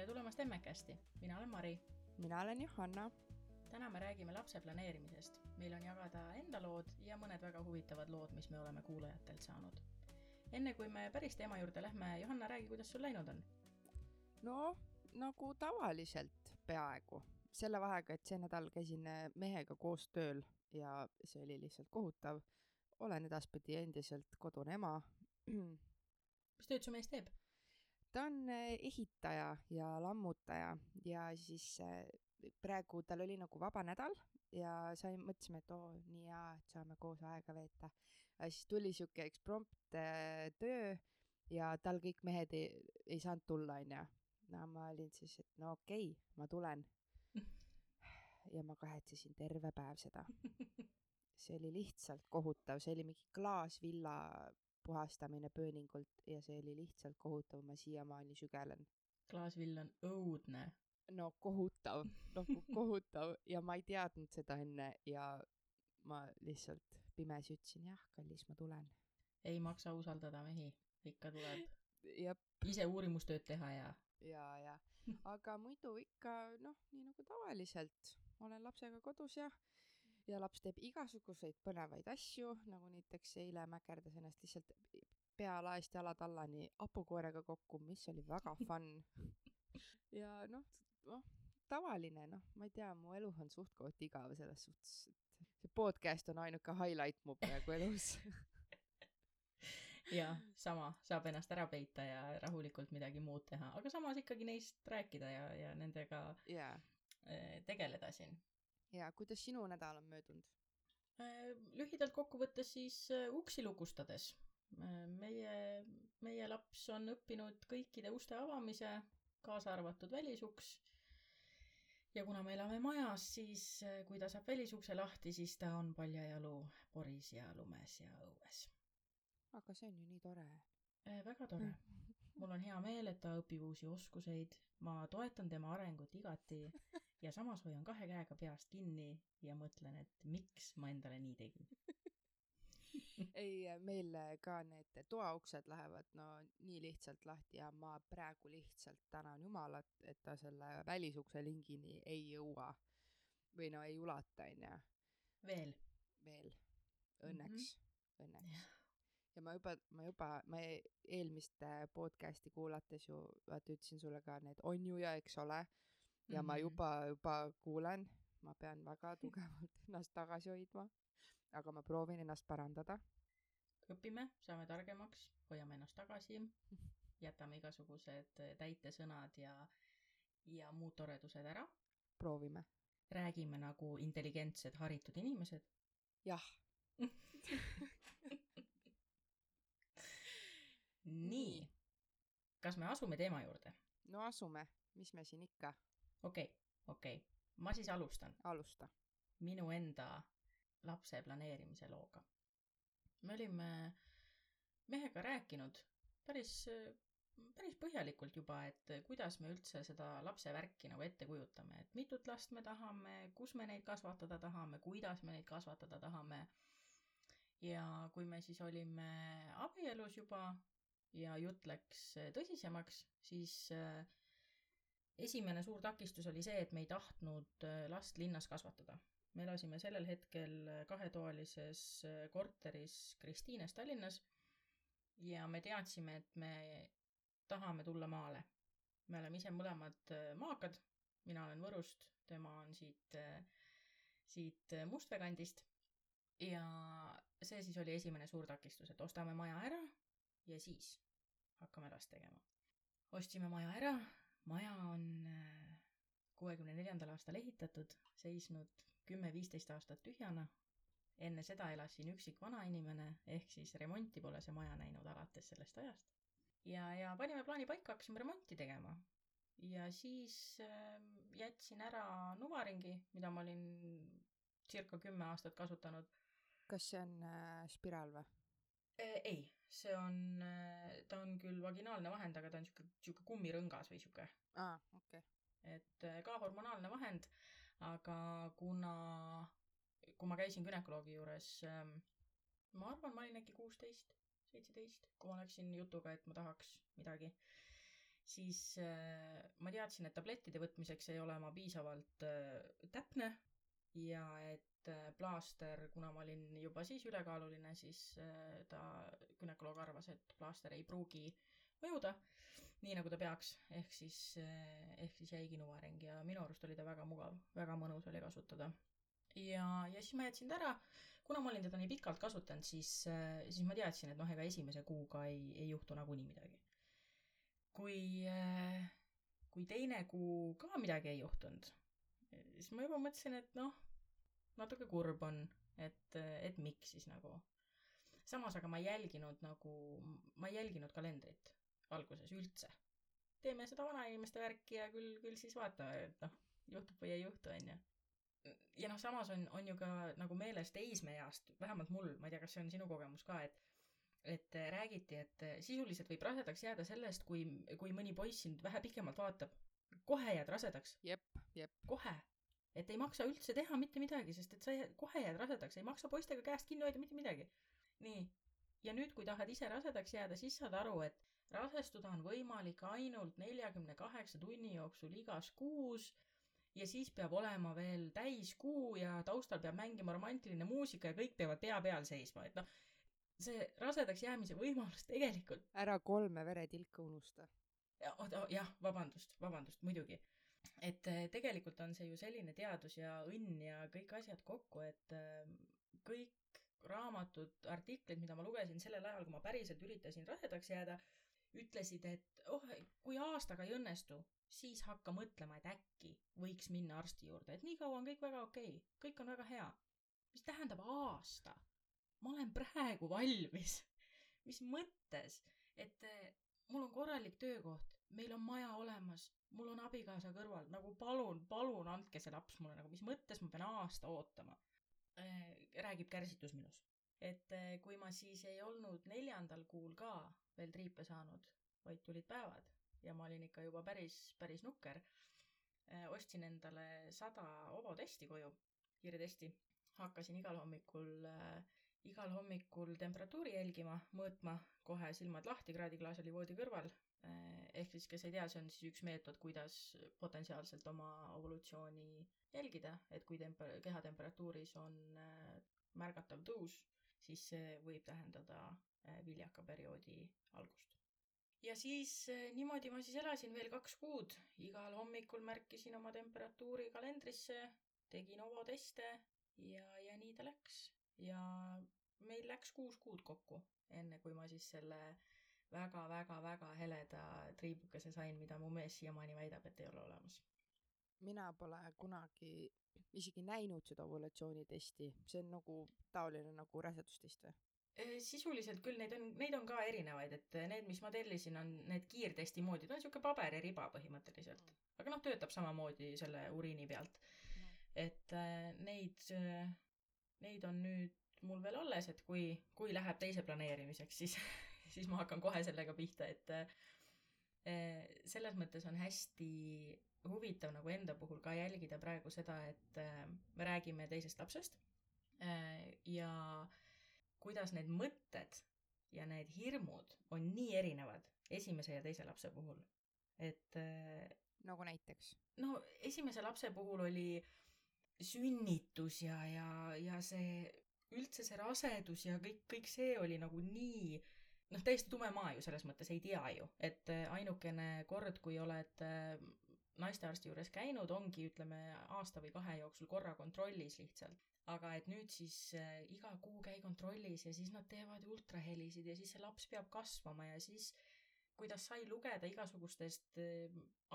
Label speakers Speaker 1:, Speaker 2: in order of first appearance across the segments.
Speaker 1: tere tulemast Emmekasti, mina olen Mari.
Speaker 2: mina olen Johanna.
Speaker 1: täna me räägime lapse planeerimisest. meil on jagada enda lood ja mõned väga huvitavad lood, mis me oleme kuulajatelt saanud. enne kui me päris teema juurde lähme, Johanna, räägi, kuidas sul läinud on?
Speaker 2: no nagu tavaliselt peaaegu, selle vahega, et see nädal käisin mehega koos tööl ja see oli lihtsalt kohutav. olen edaspidi endiselt kodune ema.
Speaker 1: mis tööd su mees teeb?
Speaker 2: Ta on eh, ehitaja ja lammutaja ja siis eh, praegu tal oli nagu vaba nädal ja sai, mõtlesime, et oo, nii hea, et saame koos aega veeta. siis tuli sihuke eksprompt eh, töö ja tal kõik mehed ei, ei saanud tulla, onju. no ma olin siis, et no okei okay,, ma tulen. ja ma kahetsesin terve päev seda. see oli lihtsalt kohutav, see oli mingi klaasvilla puhastamine pööningult ja see oli lihtsalt kohutav, ma siiamaani sügelen.
Speaker 1: klaasvill on õudne.
Speaker 2: no kohutav, nagu kohutav ja ma ei teadnud seda enne ja ma lihtsalt pimesi ütlesin jah, kallis, ma tulen.
Speaker 1: ei maksa usaldada mehi, ikka tuleb. ise uurimustööd teha ja.
Speaker 2: ja, ja, aga muidu ikka noh, nii nagu tavaliselt olen lapsega kodus ja ja laps teeb igasuguseid põnevaid asju, nagu näiteks eile mäkerdas ennast lihtsalt pea laest jalatallani hapukoorega kokku, mis oli väga fun. ja noh, noh, tavaline, noh, ma ei tea, mu elu on suht-koht igav selles suhtes, et see podcast on ainuke highlight mu praegu elus
Speaker 1: jah, sama, saab ennast ära peita ja rahulikult midagi muud teha, aga samas ikkagi neist rääkida ja, ja nendega
Speaker 2: yeah.
Speaker 1: tegeleda siin
Speaker 2: ja kuidas sinu nädal on möödunud?
Speaker 1: Äh, lühidalt kokku võttes siis äh, uksi lukustades. Äh, meie, meie laps on õppinud kõikide uste avamise, kaasa arvatud välisuks. ja kuna me elame majas, siis kui ta saab välisukse lahti, siis ta on paljajalu poris ja lumes ja õues.
Speaker 2: aga see on ju nii tore.
Speaker 1: väga tore. Mul on hea meel, et ta õpib uusi oskuseid. ma toetan tema arengut igati ja samas hoian kahe käega peast kinni ja mõtlen, et miks ma endale nii tegin
Speaker 2: ei, meil ka need toauksed lähevad no nii lihtsalt lahti ja ma praegu lihtsalt tänan Jumalat, et ta selle välisukse lingini ei jõua. või no ei ulata, onju.
Speaker 1: veel.
Speaker 2: veel. Õnneks mm, -hmm. õnneks. Ja ma juba, ma juba, ma eelmist podcast'i kuulates ju vaata ütlesin sulle ka need on ju ja eks ole ja mm -hmm. ma mhm. juba, juba kuulen, ma pean väga tugevalt ennast tagasi hoidma. aga ma proovin ennast parandada.
Speaker 1: õpime, saame targemaks, hoiame ennast tagasi, jätame igasugused täitesõnad ja, ja muud toredused ära.
Speaker 2: proovime.
Speaker 1: räägime nagu intelligentsed, haritud inimesed.
Speaker 2: jah
Speaker 1: nii, kas me asume teema juurde?
Speaker 2: no asume, mis me siin ikka
Speaker 1: okei okay,, okei okay., ma siis alustan.
Speaker 2: alusta.
Speaker 1: minu enda lapse planeerimise looga. me olime mehega rääkinud päris, päris põhjalikult juba, et kuidas me üldse seda lapse värki nagu ette kujutame, et mitut last me tahame, kus me neid kasvatada tahame, kuidas me neid kasvatada tahame. ja kui me siis olime abielus juba ja jutt läks tõsisemaks, siis äh, esimene suur takistus oli see, et me ei tahtnud äh, last linnas kasvatada. me elasime sellel hetkel äh, kahetoalises äh, korteris Kristiines Tallinnas ja me teadsime, et me tahame tulla maale. me oleme ise mõlemad maakad, mina olen Võrust, tema on siit, siit Mustvee kandist. ja see siis oli esimene suur takistus, et ostame maja ära ja siis hakkame last tegema. ostsime maja ära maja on äh, kuuekümne neljandal aastal ehitatud, seisnud kümme-viisteist aastat tühjana. enne seda elas siin üksik vanainimene, ehk siis remonti pole see maja näinud alates sellest ajast. ja, ja panime plaani paika, hakkasime remonti tegema. ja siis äh, jätsin ära nuvaringi, mida ma olin circa kümme aastat kasutanud.
Speaker 2: kas see on äh, spiraal või?
Speaker 1: Äh, ei, see on, äh, ta on küll vaginaalne vahend, aga ta on sihuke, sihuke kummirõngas või sihuke.
Speaker 2: aa, okei okay..
Speaker 1: et äh, ka hormonaalne vahend, aga kuna, kui ma käisin günekoloogi juures, ähm, ma arvan, ma olin äkki kuusteist, seitseteist, kui ma läksin jutuga, et ma tahaks midagi, siis ma teadsin, et tablettide võtmiseks ei ole ma piisavalt täpne ja et äh, plaaster, kuna ma olin juba siis ülekaaluline, siis äh, ta, gümnakoloog arvas, et plaaster ei pruugi mõjuda nii, nagu ta peaks, ehk siis, äh, ehk siis jäigi nuvaring ja minu arust oli ta väga mugav, väga mõnus oli kasutada. ja, ja siis ma jätsin ta ära, kuna ma olin teda nii pikalt kasutanud, siis, siis ma teadsin, et noh, ega esimese kuuga ei, ei juhtu nagunii midagi. kui, kui teine kuu ka midagi ei juhtunud, siis ma juba mõtlesin, et noh, natuke kurb on, et, et miks siis nagu. samas aga ma ei jälginud nagu, ma ei jälginud kalendrit alguses üldse. teeme seda vanainimeste värki ja küll, küll siis vaatame, et noh, juhtub või ei juhtu, onju. ja noh, samas on, on ju ka nagu meeles teismeeast, vähemalt mul, ma ei tea, kas see on sinu kogemus ka, et et räägiti, et sisuliselt võib rasedaks jääda sellest, kui, kui mõni poiss sind vähe pikemalt vaatab. kohe jääd rasedaks.
Speaker 2: jep.
Speaker 1: Kohe et ei maksa üldse teha mitte midagi, sest et sa kohe jääd rasedaks, ei maksa poistega käest kinni hoida mitte midagi. nii, ja nüüd, kui tahad ise rasedaks jääda, siis saad aru, et rasestuda on võimalik ainult neljakümne kaheksa tunni jooksul igas kuus ja siis peab olema veel täiskuu ja taustal peab mängima romantiline muusika ja kõik peavad pea peal seisma, et noh, see rasedaks jäämise võimalus tegelikult.
Speaker 2: ära kolme veretilka unusta.
Speaker 1: jah, vabandust, vabandust, muidugi et äh, tegelikult on see ju selline teadus ja õnn ja kõik asjad kokku, et äh, kõik raamatud, artiklid, mida ma lugesin sellel ajal, kui ma päriselt üritasin rasedaks jääda, ütlesid, et oh, kui aastaga ei õnnestu, siis hakka mõtlema, et äkki võiks minna arsti juurde, et nii kaua on kõik väga okei okay., kõik on väga hea. mis tähendab aasta? ma olen praegu valmis. mis mõttes, et äh, mul on korralik töökoht, meil on maja olemas, mul on abikaasa kõrval, nagu palun, palun andke see laps mulle, nagu mis mõttes ma pean aasta ootama äh,. räägib kärsitus minus. et äh, kui ma siis ei olnud neljandal kuul ka veel triipe saanud, vaid tulid päevad ja ma olin ikka juba päris, päris nukker äh,, ostsin endale sada ovotesti koju, kiirtesti, hakkasin igal hommikul äh, igal hommikul temperatuuri jälgima, mõõtma, kohe silmad lahti, kraadiklaas oli voodi kõrval, ehk siis, kes ei tea, see on siis üks meetod, kuidas potentsiaalselt oma evolutsiooni jälgida, et kui temper-, kehatemperatuuris on äh, märgatav tõus, siis see võib tähendada äh, viljaka perioodi algust. ja siis niimoodi ma siis elasin veel kaks kuud, igal hommikul märkisin oma temperatuuri kalendrisse, tegin ovoteste ja, ja nii ta läks. ja meil läks kuus kuud kokku, enne kui ma siis selle äh, väga-väga-väga heleda triibukese sain, mida mu mees siiamaani väidab, et ei ole olemas.
Speaker 2: mina pole kunagi isegi näinud seda ovulatsioonitesti, see on nagu taoline nagu rasedustest või?
Speaker 1: sisuliselt küll, neid on, neid on ka erinevaid, et need, mis ma tellisin, on need kiirtesti moodi, ta on niisugune pabeririba põhimõtteliselt. Mm. aga noh, töötab samamoodi selle uriini pealt mm.. et äh, neid, neid on nüüd mul veel alles, et kui, kui läheb teise planeerimiseks, siis siis ma hakkan kohe sellega pihta, et eh, selles mõttes on hästi huvitav nagu enda puhul ka jälgida praegu seda, et eh, me räägime teisest lapsest eh, ja kuidas need mõtted ja need hirmud on nii erinevad esimese ja teise lapse puhul, et
Speaker 2: nagu näiteks?
Speaker 1: no esimese lapse puhul oli sünnitus ja, ja, ja see üldse see rasedus ja kõik, kõik see oli nagu nii noh, täiesti tume maa ju selles mõttes, ei tea ju, et äh, ainukene kord, kui oled äh, naistearsti juures käinud, ongi ütleme aasta või kahe jooksul korra kontrollis lihtsalt. aga et nüüd siis äh, iga kuu käi kontrollis ja siis nad teevad ultrahelisid ja siis see laps peab kasvama ja siis kuidas sai lugeda igasugustest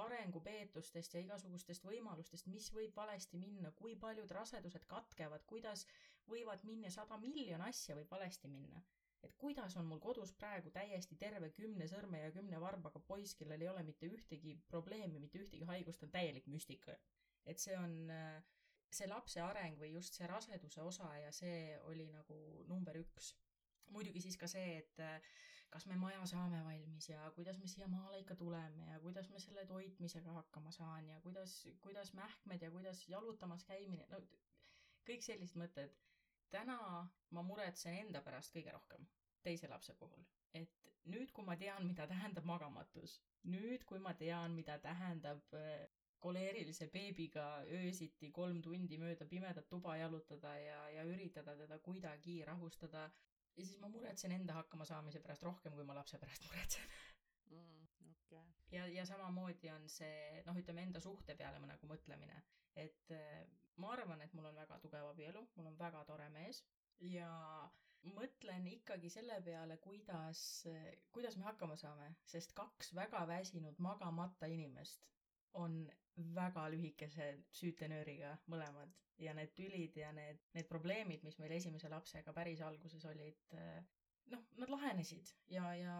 Speaker 1: arengupeetustest ja igasugustest võimalustest, mis võib valesti minna, kui paljud rasedused katkevad, kuidas võivad minna sada miljon asja võib valesti minna et kuidas on mul kodus praegu täiesti terve kümne sõrme ja kümne varbaga poiss, kellel ei ole mitte ühtegi probleemi, mitte ühtegi haigust, on täielik müstika. et see on see lapse areng või just see raseduse osa ja see oli nagu number üks. muidugi siis ka see, et kas me maja saame valmis ja kuidas me siia maale ikka tuleme ja kuidas ma selle toitmisega hakkama saan ja kuidas, kuidas mähkmed ja kuidas jalutamas käimine, no kõik sellised mõtted täna ma muretsen enda pärast kõige rohkem, teise lapse puhul. et nüüd, kui ma tean, mida tähendab magamatus, nüüd, kui ma tean, mida tähendab äh, koleerilise beebiga öösiti kolm tundi mööda pimedat tuba jalutada ja, ja üritada teda kuidagi rahustada, ja siis ma muretsen enda hakkamasaamise pärast rohkem, kui ma lapse pärast muretsen. Ja, ja samamoodi on see, noh, ütleme enda suhte peale ma nagu mõtlemine, et äh, ma arvan, et mul on väga tugev abielu, mul on väga tore mees. Ja mõtlen ikkagi selle peale, kuidas, kuidas me hakkama saame, sest kaks väga väsinud magamata inimest on väga lühikese süütenööriga mõlemad. Ja need tülid ja need, need probleemid, mis meil esimese lapsega päris alguses olid, noh, nad lahenesid. Ja, ja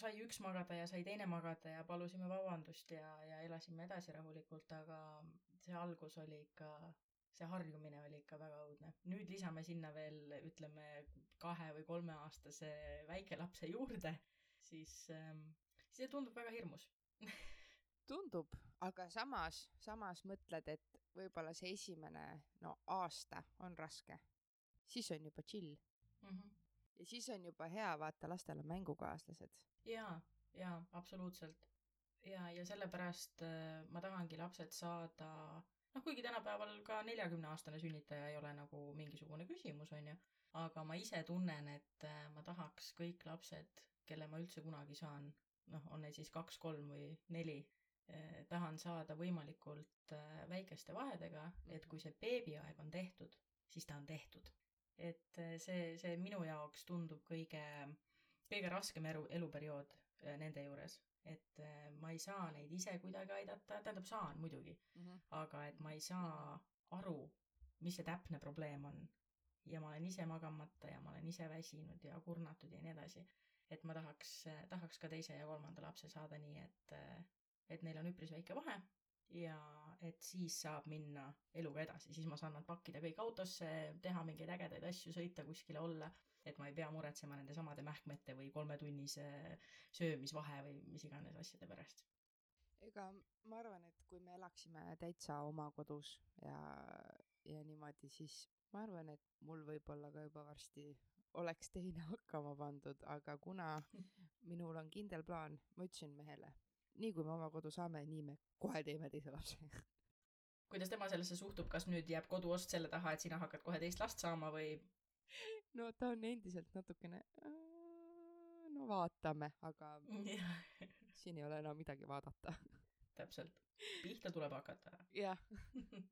Speaker 1: sai üks magada ja sai teine magada ja palusime vabandust ja, ja elasime edasi rahulikult, aga see algus oli ikka see harjumine oli ikka väga õudne. nüüd lisame sinna veel, ütleme, kahe või kolmeaastase väikelapse juurde, siis ähm,, see tundub väga hirmus
Speaker 2: tundub, aga samas, samas mõtled, et võib-olla see esimene, no aasta on raske. siis on juba chill
Speaker 1: mm. -hmm.
Speaker 2: Ja siis on juba hea, vaata, lastel on mängukaaslased.
Speaker 1: jaa, jaa, absoluutselt. ja, ja sellepärast äh, ma tahangi lapsed saada noh, kuigi tänapäeval ka neljakümneaastane sünnitaja ei ole nagu mingisugune küsimus, on ju, aga ma ise tunnen, et äh, ma tahaks kõik lapsed, kelle ma üldse kunagi saan, noh, on neid siis kaks, kolm või neli, äh, tahan saada võimalikult väikeste vahedega, et kui see beebiaeg on tehtud, siis ta on tehtud. Et see, see minu jaoks tundub kõige, kõige raskem elu, eluperiood nende juures et äh, ma ei saa neid ise kuidagi aidata, tähendab, saan muidugi
Speaker 2: mm, -hmm.
Speaker 1: aga et ma ei saa aru, mis see täpne probleem on. ja ma olen ise magamata ja ma olen ise väsinud ja kurnatud ja nii edasi. et ma tahaks, tahaks ka teise ja kolmanda lapse saada nii, et, et neil on üpris väike vahe ja et siis saab minna eluga edasi, siis ma saan nad pakkida kõik autosse, teha mingeid ägedaid asju, sõita kuskile olla. Et ma ei pea muretsema nende samade mähkmete või kolmetunnise söömisvahe või mis iganes asjade pärast.
Speaker 2: ega ma arvan, et kui me elaksime täitsa oma kodus ja, ja niimoodi, siis ma arvan, et mul võib-olla ka juba varsti oleks teine hakkama pandud, aga kuna minul on kindel plaan, ma ütlesin mehele, nii kui me oma kodu saame, nii me kohe teeme teise lapse.
Speaker 1: Kuidas tema sellesse suhtub, kas nüüd jääb koduost selle taha, et sina hakkad kohe teist last saama või?
Speaker 2: No ta on endiselt natukene no vaatame, aga siin ei ole enam midagi vaadata.
Speaker 1: täpselt, pihta tuleb hakata.
Speaker 2: jah.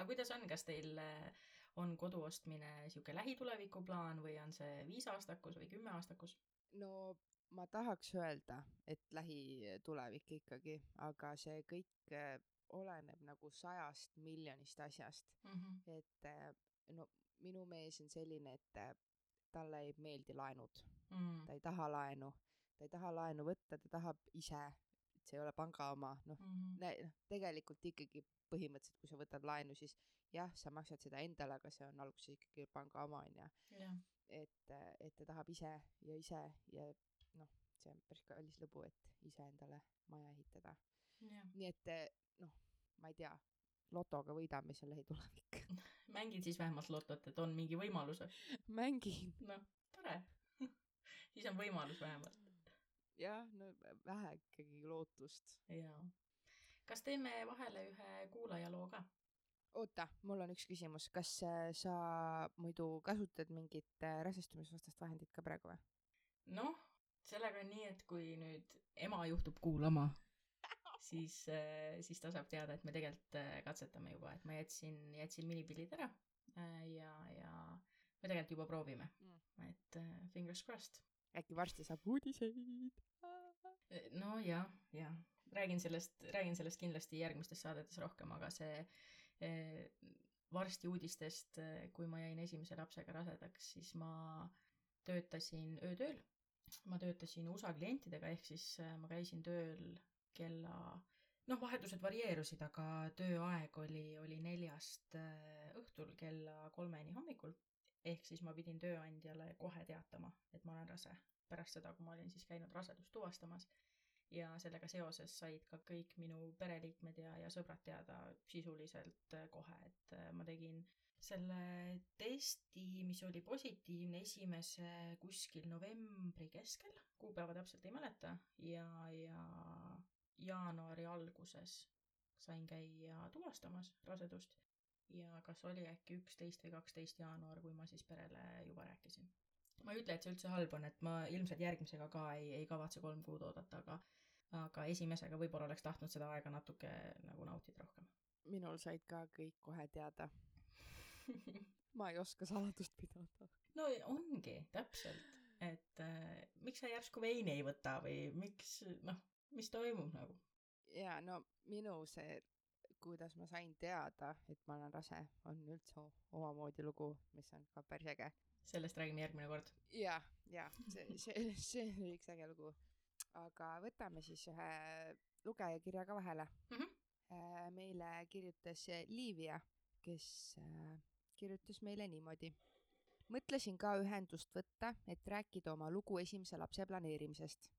Speaker 1: Aga kuidas on, kas teil äh, on kodu ostmine sihuke lähituleviku plaan või on see viisaastakus või kümneaastakus?
Speaker 2: no ma tahaks öelda, et lähitulevik ikkagi, aga see kõik äh, oleneb nagu sajast miljonist asjast
Speaker 1: mm. -hmm.
Speaker 2: et äh, no minu mees on selline, et äh, talle ei meeldi laenud
Speaker 1: mm..
Speaker 2: ta ei taha laenu, ta ei taha laenu võtta, ta tahab ise, et see ei ole panga oma, noh
Speaker 1: mm -hmm.,
Speaker 2: tegelikult ikkagi põhimõtteliselt, kui sa võtad laenu, siis jah, sa maksad seda endale, aga see on alguses ikkagi panga oma, onju. et, et ta tahab ise ja ise ja noh, see on päris kallis lõbu, et ise endale maja ehitada. nii et äh, noh, ma ei tea, lotoga võidame, on lähitulevik
Speaker 1: mängid siis vähemalt lotot, et on mingi võimalus või?
Speaker 2: mängin.
Speaker 1: noh, tore siis on võimalus vähemalt.
Speaker 2: jah, no vähe ikkagi lootust.
Speaker 1: jaa. kas teeme vahele ühe kuulajaloo ka?
Speaker 2: oota, mul on üks küsimus, kas äh, sa muidu kasutad mingit äh, rasestumisvastast vahendit ka praegu või?
Speaker 1: noh, sellega on nii, et kui nüüd ema juhtub kuulama siis, äh, siis ta saab teada, et me tegelikult äh, katsetame juba, et ma jätsin, jätsin minipildid ära äh, ja, ja me tegelikult juba proovime
Speaker 2: mm.,
Speaker 1: et fingers crossed.
Speaker 2: äkki varsti saab uudiseid?
Speaker 1: no jah, jah, räägin sellest, räägin sellest kindlasti järgmistes saadetes rohkem, aga see varsti uudistest, kui ma jäin esimese lapsega rasedaks, siis ma töötasin öötööl. Ma töötasin USA klientidega, ehk siis ma käisin tööl kella noh, vahetused varieerusid, aga tööaeg oli, oli neljast äh, õhtul kella kolmeni hommikul. ehk siis ma pidin tööandjale kohe teatama, et ma olen rase, pärast seda, kui ma olin siis käinud rasedust tuvastamas. ja sellega seoses said ka kõik minu pereliikmed ja, ja sõbrad teada sisuliselt äh, kohe, et äh, ma tegin selle testi, mis oli positiivne esimese kuskil novembri keskel, kuupäeva täpselt ei mäleta, ja, ja jaanuari alguses sain käia tuvastamas rasedust ja kas oli äkki üksteist või kaksteist jaanuar, kui ma siis perele juba rääkisin. ma ei ütle, et see üldse halb on, et ma ilmselt järgmisega ka ei, ei kavatse kolm kuud oodata, aga aga esimesega võib-olla oleks tahtnud seda aega natuke nagu nautida rohkem.
Speaker 2: minul said ka kõik kohe teada ma ei oska saladust pidada.
Speaker 1: no ongi, täpselt, et äh, miks sa järsku veini ei võta või miks, noh, mis toimub nagu?
Speaker 2: ja no minu see, kuidas ma sain teada, et ma olen rase, on üldse omamoodi lugu, mis on ka päris äge.
Speaker 1: sellest räägime järgmine kord.
Speaker 2: ja, ja see, see, see oli üks äge lugu. aga võtame siis ühe lugejakirja ka vahele mm. -hmm. meile kirjutas Liivia, kes äh, kirjutas meile niimoodi. mõtlesin ka ühendust võtta, et rääkida oma lugu esimese lapse planeerimisest.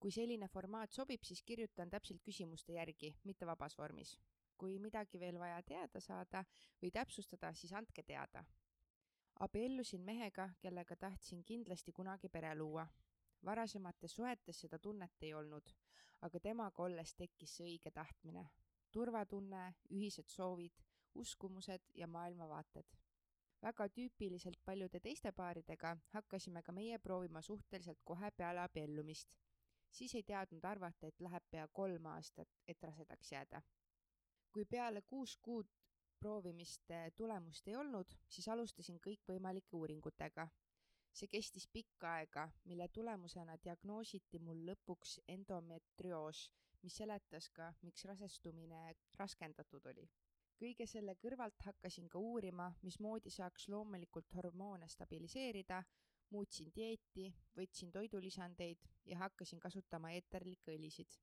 Speaker 2: kui selline formaat sobib, siis kirjutan täpselt küsimuste järgi, mitte vabas vormis. kui midagi veel vaja teada saada või täpsustada, siis andke teada. abiellusin mehega, kellega tahtsin kindlasti kunagi pere luua varasemates suhetes seda tunnet ei olnud, aga temaga olles tekkis see õige tahtmine. turvatunne, ühised soovid, uskumused ja maailmavaated. väga tüüpiliselt paljude teiste paaridega hakkasime ka meie proovima suhteliselt kohe peale abiellumist. siis ei teadnud arvata, et läheb pea kolm aastat, et rasedaks jääda. kui peale kuus kuud proovimiste tulemust ei olnud, siis alustasin kõikvõimalike uuringutega. see kestis pikka aega, mille tulemusena diagnoositi mul lõpuks endometrioos, mis seletas ka, miks rasestumine raskendatud oli kõige selle kõrvalt hakkasin ka uurima, mismoodi saaks loomulikult hormoone stabiliseerida, muutsin dieeti, võtsin toidulisandeid ja hakkasin kasutama eeterlikke õlisid.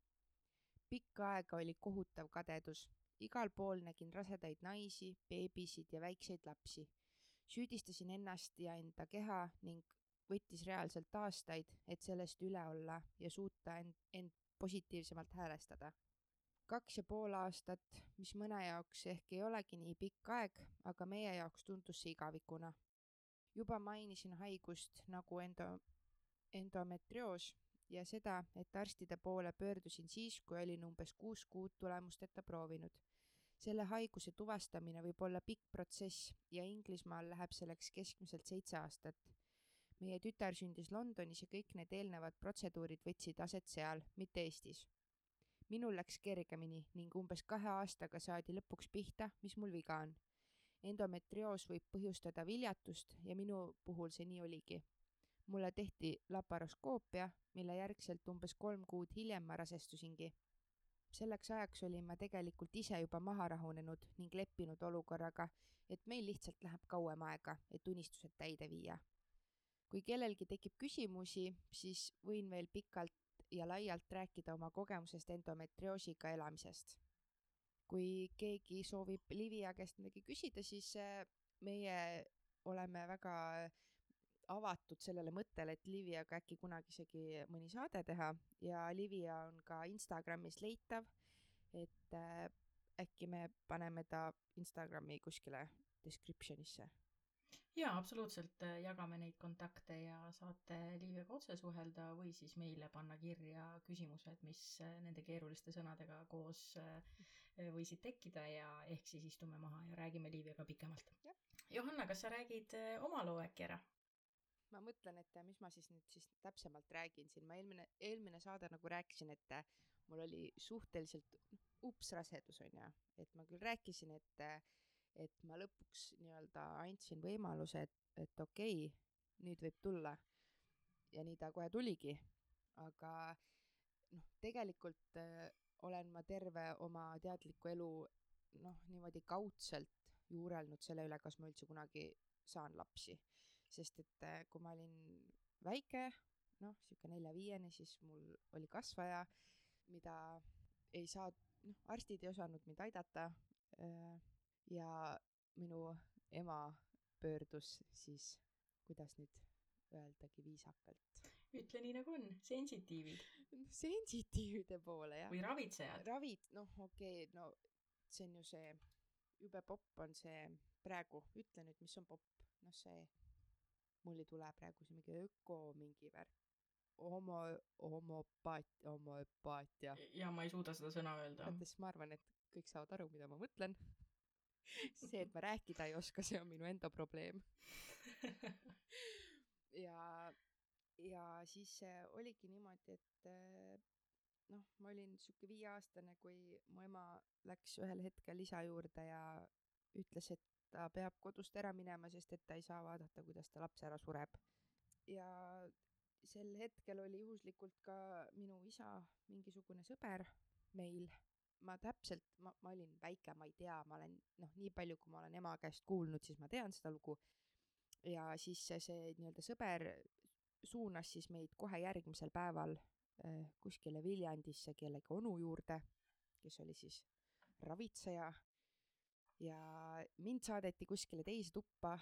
Speaker 2: pikka aega oli kohutav kadedus. igal pool nägin rasedaid naisi, beebisid ja väikseid lapsi. süüdistasin ennast ja enda keha ning võttis reaalselt aastaid, et sellest üle olla ja suuta end, end positiivsemalt häälestada kaks ja pool aastat, mis mõne jaoks ehk ei olegi nii pikk aeg, aga meie jaoks tundus see igavikuna. juba mainisin haigust nagu endo-, endometrioos ja seda, et arstide poole pöördusin siis, kui olin umbes kuus kuud tulemusteta proovinud. selle haiguse tuvastamine võib olla pikk protsess ja Inglismaal läheb selleks keskmiselt seitse aastat. meie tütar sündis Londonis ja kõik need eelnevad protseduurid võtsid aset seal, mitte Eestis minul läks kergemini ning umbes kahe aastaga saadi lõpuks pihta, mis mul viga on. endometrioos võib põhjustada viljatust ja minu puhul see nii oligi. mulle tehti laparoskoopia, mille järgselt umbes kolm kuud hiljem ma rasestusingi. selleks ajaks olin ma tegelikult ise juba maha rahunenud ning leppinud olukorraga, et meil lihtsalt läheb kauem aega, et unistused täide viia. kui kellelgi tekib küsimusi, siis võin veel pikalt ja laialt rääkida oma kogemusest endometrioosiga elamisest. kui keegi soovib Livia käest midagi küsida, siis äh, meie oleme väga avatud sellele mõttele, et Liviaga äkki kunagi isegi mõni saade teha ja Livia on ka Instagramis leitav, et äh, äkki me paneme ta Instagrami kuskile description'isse
Speaker 1: jaa, absoluutselt, äh, jagame neid kontakte ja saate Liiviga otse suhelda või siis meile panna kirja küsimused, mis äh, nende keeruliste sõnadega koos äh, võisid tekkida ja ehk siis istume maha ja räägime Liiviga pikemalt. Johanna, kas sa räägid oma loo äkki ära?
Speaker 2: ma mõtlen, et mis ma siis nüüd siis täpsemalt räägin siin, ma eelmine, eelmine saade nagu rääkisin, et mul oli suhteliselt ups rasedus onju, et ma küll rääkisin, et et ma lõpuks nii-öelda andsin võimaluse, et, et okei okay,, nüüd võib tulla. ja nii ta kohe tuligi. aga noh, tegelikult äh, olen ma terve oma teadliku elu noh, niimoodi kaudselt juurelnud selle üle, kas ma üldse kunagi saan lapsi. sest et äh, kui ma olin väike, noh, sihuke nelja-viiene, siis mul oli kasvaja, mida ei saa, noh, arstid ei osanud mind aidata äh, ja minu ema pöördus siis, kuidas nüüd öeldagi viisakalt.
Speaker 1: ütle nii nagu on, sensitiivid.
Speaker 2: sensitiivide poole jah.
Speaker 1: või ravitsejad.
Speaker 2: ravid, noh okei okay,, no see on ju see jube popp on see praegu, ütle nüüd, mis on popp, noh see, mul ei tule praegu see mingi öko mingi värk. homo, homopaat-, homoöpaatia.
Speaker 1: ja ma ei suuda seda sõna öelda.
Speaker 2: vaata, siis ma arvan, et kõik saavad aru, mida ma mõtlen see, et ma rääkida ei oska, see on minu enda probleem ja, ja siis oligi niimoodi, et noh, ma olin sihuke viieaastane, kui mu ema läks ühel hetkel isa juurde ja ütles, et ta peab kodust ära minema, sest et ta ei saa vaadata, kuidas ta laps ära sureb. ja sel hetkel oli juhuslikult ka minu isa mingisugune sõber meil. Ma täpselt, ma, ma olin väike, ma ei tea, ma olen noh, nii palju, kui ma olen ema käest kuulnud, siis ma tean seda lugu. ja siis see, see nii-öelda sõber suunas siis meid kohe järgmisel päeval äh, kuskile Viljandisse kellegi onu juurde, kes oli siis ravitseja ja mind saadeti kuskile teise tuppa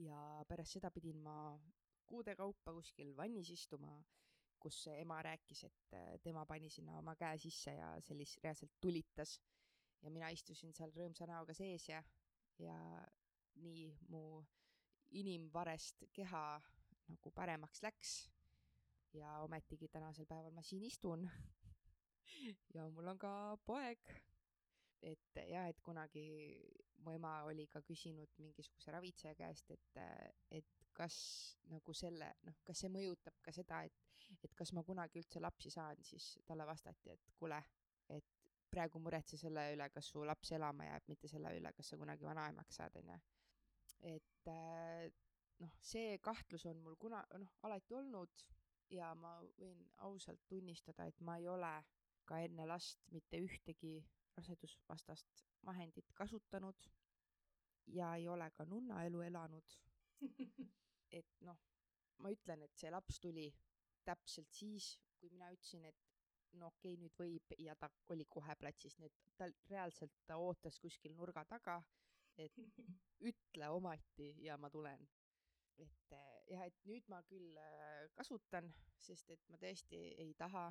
Speaker 2: ja pärast seda pidin ma kuude kaupa kuskil vannis istuma, kus ema rääkis, et äh, tema pani sinna oma käe sisse ja sellis-, reaalselt tulitas. ja mina istusin seal rõõmsa näoga sees ja, ja nii mu inimvarest keha nagu paremaks läks. ja ometigi tänasel päeval ma siin istun ja mul on ka poeg et jah, et kunagi mu ema oli ka küsinud mingisuguse ravitseja käest, et, et kas nagu selle, noh, kas see mõjutab ka seda, et, et kas ma kunagi üldse lapsi saan, siis talle vastati, et kuule, et praegu muretse selle üle, kas su laps elama jääb, mitte selle üle, kas sa kunagi vanaemaks saad, onju. et noh, see kahtlus on mul kuna-, noh, alati olnud ja ma võin ausalt tunnistada, et ma ei ole ka enne last mitte ühtegi rasedusvastast vahendit kasutanud ja ei ole ka nunnaelu elanud. et noh, ma ütlen, et see laps tuli täpselt siis, kui mina ütlesin, et no okei okay,, nüüd võib ja ta oli kohe platsis, nii et ta reaalselt, ta ootas kuskil nurga taga, et ütle ometi ja ma tulen. et jah, et nüüd ma küll äh, kasutan, sest et ma tõesti ei taha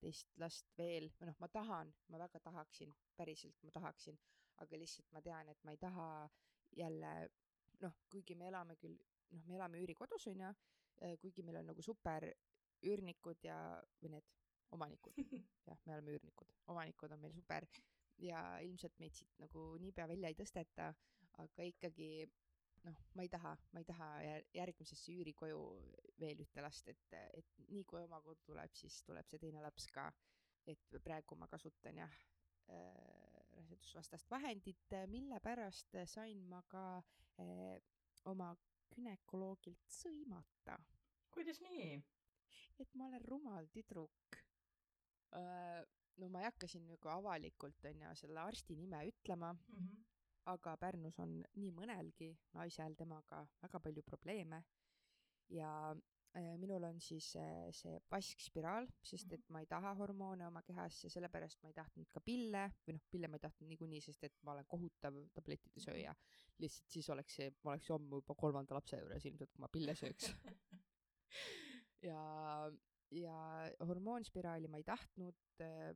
Speaker 2: teist last veel, või noh, ma tahan, ma väga tahaksin, päriselt ma tahaksin, aga lihtsalt ma tean, et ma ei taha jälle noh, kuigi me elame küll, noh, me elame üürikodus, on ju, äh, kuigi meil on nagu super üürnikud ja, või need omanikud, jah, me oleme üürnikud, omanikud on meil super ja ilmselt meid siit nagu niipea välja ei tõsteta, aga ikkagi noh, ma ei taha, ma ei taha järgmisesse üürikoju veel ühte last, et, et nii kui oma kodu tuleb, siis tuleb see teine laps ka. et praegu ma kasutan jah äh, rasedusvastast vahendit, mille pärast sain ma ka äh, oma günekoloogilt sõimata.
Speaker 1: kuidas nii?
Speaker 2: et ma olen rumal tüdruk äh,. no ma ei hakka siin nagu avalikult onju selle arsti nime ütlema mm. -hmm aga Pärnus on nii mõnelgi naisel temaga väga palju probleeme ja äh, minul on siis äh, see vaskspiraal, sest et ma ei taha hormoone oma kehas ja sellepärast ma ei tahtnud ka pille või noh, pille ma ei tahtnud niikuinii, sest et ma olen kohutav tablettide sööja. lihtsalt siis oleks see, ma oleks homme juba kolmanda lapse juures ilmselt, kui ma pille sööks. Ja, ja hormoonspiraali ma ei tahtnud, äh,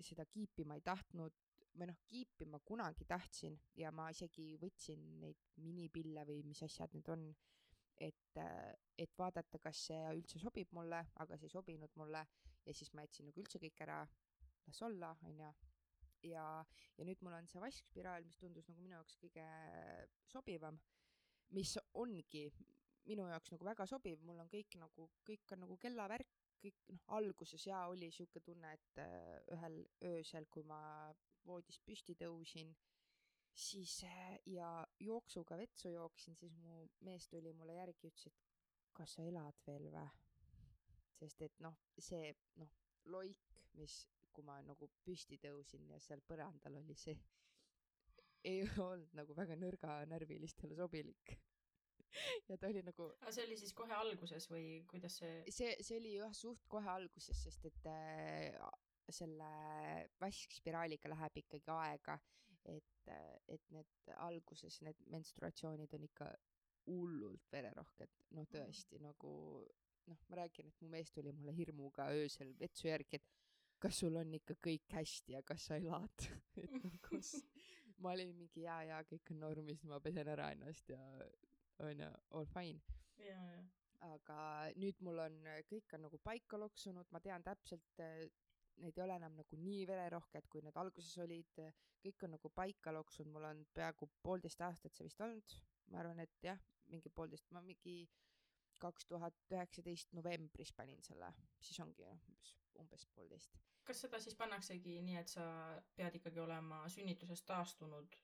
Speaker 2: seda kiipi ma ei tahtnud, või noh, kiipi ma kunagi tahtsin ja ma isegi võtsin neid minipille või mis asjad need on, et, et vaadata, kas see üldse sobib mulle, aga see ei sobinud mulle. Ja siis ma jätsin nagu üldse kõik ära, las olla, onju. ja, ja nüüd mul on see vaskspiraal, mis tundus nagu minu jaoks kõige sobivam, mis ongi minu jaoks nagu väga sobiv, mul on kõik nagu, kõik on nagu kellavärk, kõik noh, alguses jaa, oli sihuke tunne, et ühel öösel, kui ma voodist püsti tõusin, siis äh, ja jooksuga vetsu jooksin, siis mu mees tuli mulle järgi, ütles, et kas sa elad veel vä? sest et noh, see noh, loik, mis, kui ma nagu püsti tõusin ja seal põrandal oli see, ei olnud nagu väga nõrganärvilistele sobilik ja ta oli nagu.
Speaker 1: aga see oli siis kohe alguses või kuidas see?
Speaker 2: see, see oli jah suht kohe alguses, sest et äh, selle vaskspiraaliga läheb ikkagi aega, et, et need alguses need menstruatsioonid on ikka hullult vererohked, noh tõesti nagu noh, ma räägin, et mu mees tuli mulle hirmuga öösel vetsu järgi, et kas sul on ikka kõik hästi ja kas sa elad? Et nagu ma olin mingi jaa, jaa, kõik on normis, ma pesen ära ennast ja onju, all fine. aga nüüd mul on, kõik on nagu paika loksunud, ma tean täpselt, need ei ole enam nagu nii vererohked, kui need alguses olid, kõik on nagu paika loksunud, mul on peaaegu poolteist aastat see vist olnud, ma arvan, et jah, mingi poolteist, ma mingi kaks tuhat üheksateist novembris panin selle, siis ongi umbes, umbes poolteist.
Speaker 1: kas seda siis pannaksegi nii, et sa pead ikkagi olema sünnitusest taastunud?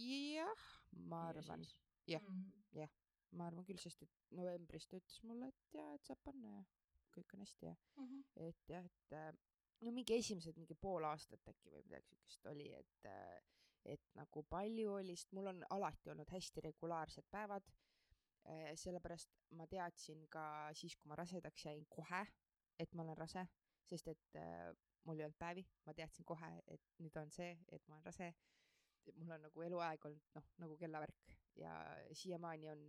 Speaker 2: jah, ma arvan, jah
Speaker 1: -hmm.
Speaker 2: jah, ma arvan küll, sest et novembris ta ütles mulle, et jaa, et saab panna ja kõik on hästi ja
Speaker 1: mm, -hmm.
Speaker 2: et jah, et äh, no mingi esimesed mingi pool aastat äkki või midagi siukest oli, et et nagu palju oli, sest mul on alati olnud hästi regulaarsed päevad äh,. sellepärast ma teadsin ka siis, kui ma rasedaks jäin kohe, et ma olen rase, sest et äh, mul ei olnud päevi, ma teadsin kohe, et nüüd on see, et ma olen rase. mul on nagu eluaeg olnud noh, nagu kellavärk ja siiamaani on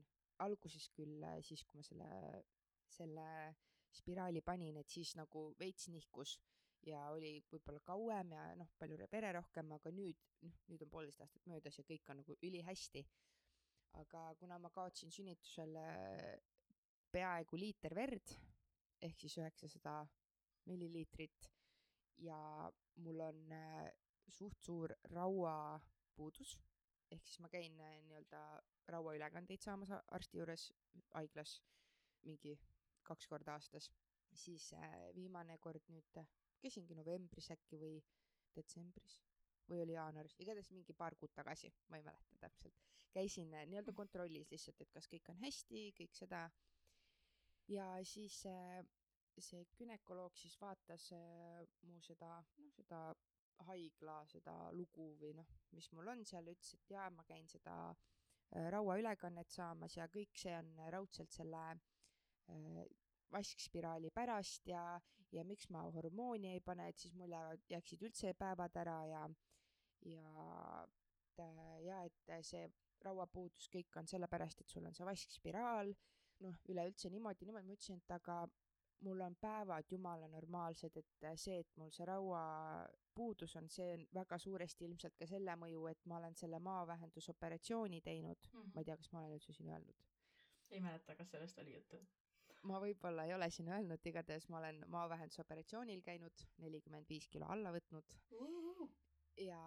Speaker 2: alguses küll äh, siis, kui ma selle, selle spiraali panin, et siis nagu veits nihkus ja oli võib-olla kauem ja noh, palju vere rohkem, aga nüüd, noh, nüüd on poolteist aastat möödas ja kõik on nagu ülihästi. aga kuna ma kaotsin sünnitusel äh, peaaegu liiter verd ehk siis üheksasada milliliitrit ja mul on äh, suht suur rauapuudus, ehk siis ma käin äh, nii-öelda rauaülekandeid saamas arsti juures haiglas mingi kaks korda aastas, siis viimane kord nüüd käisingi novembris äkki või detsembris või oli jaanuaris, igatahes mingi paar kuud tagasi, ma ei mäleta täpselt. käisin äh, nii-öelda kontrollis lihtsalt, et kas kõik on hästi, kõik seda. ja siis äh, see gümnakoloog siis vaatas äh, mu seda, noh, seda haigla seda lugu või noh, mis mul on seal, ütles, et jaa, ma käin seda rauaülekannet saamas ja kõik see on raudselt selle vaskspiraali pärast ja, ja miks ma hormooni ei pane, et siis mul jäävad, jääksid üldse päevad ära ja, ja, ja et see rauapuudus kõik on sellepärast, et sul on see vaskspiraal, noh, üleüldse niimoodi, niimoodi ma ütlesin, et aga mul on päevad jumala normaalsed, et see, et mul see rauapuudus on, see on väga suuresti ilmselt ka selle mõju, et ma olen selle maavähendusoperatsiooni teinud mm. -hmm. ma ei tea, kas ma olen üldse siin öelnud.
Speaker 1: ei mäleta, kas sellest oli juttu
Speaker 2: ma võib-olla ei ole siin öelnud, igatahes ma olen maavähendusoperatsioonil käinud, nelikümmend viis kilo alla võtnud
Speaker 1: uh. -huh.
Speaker 2: ja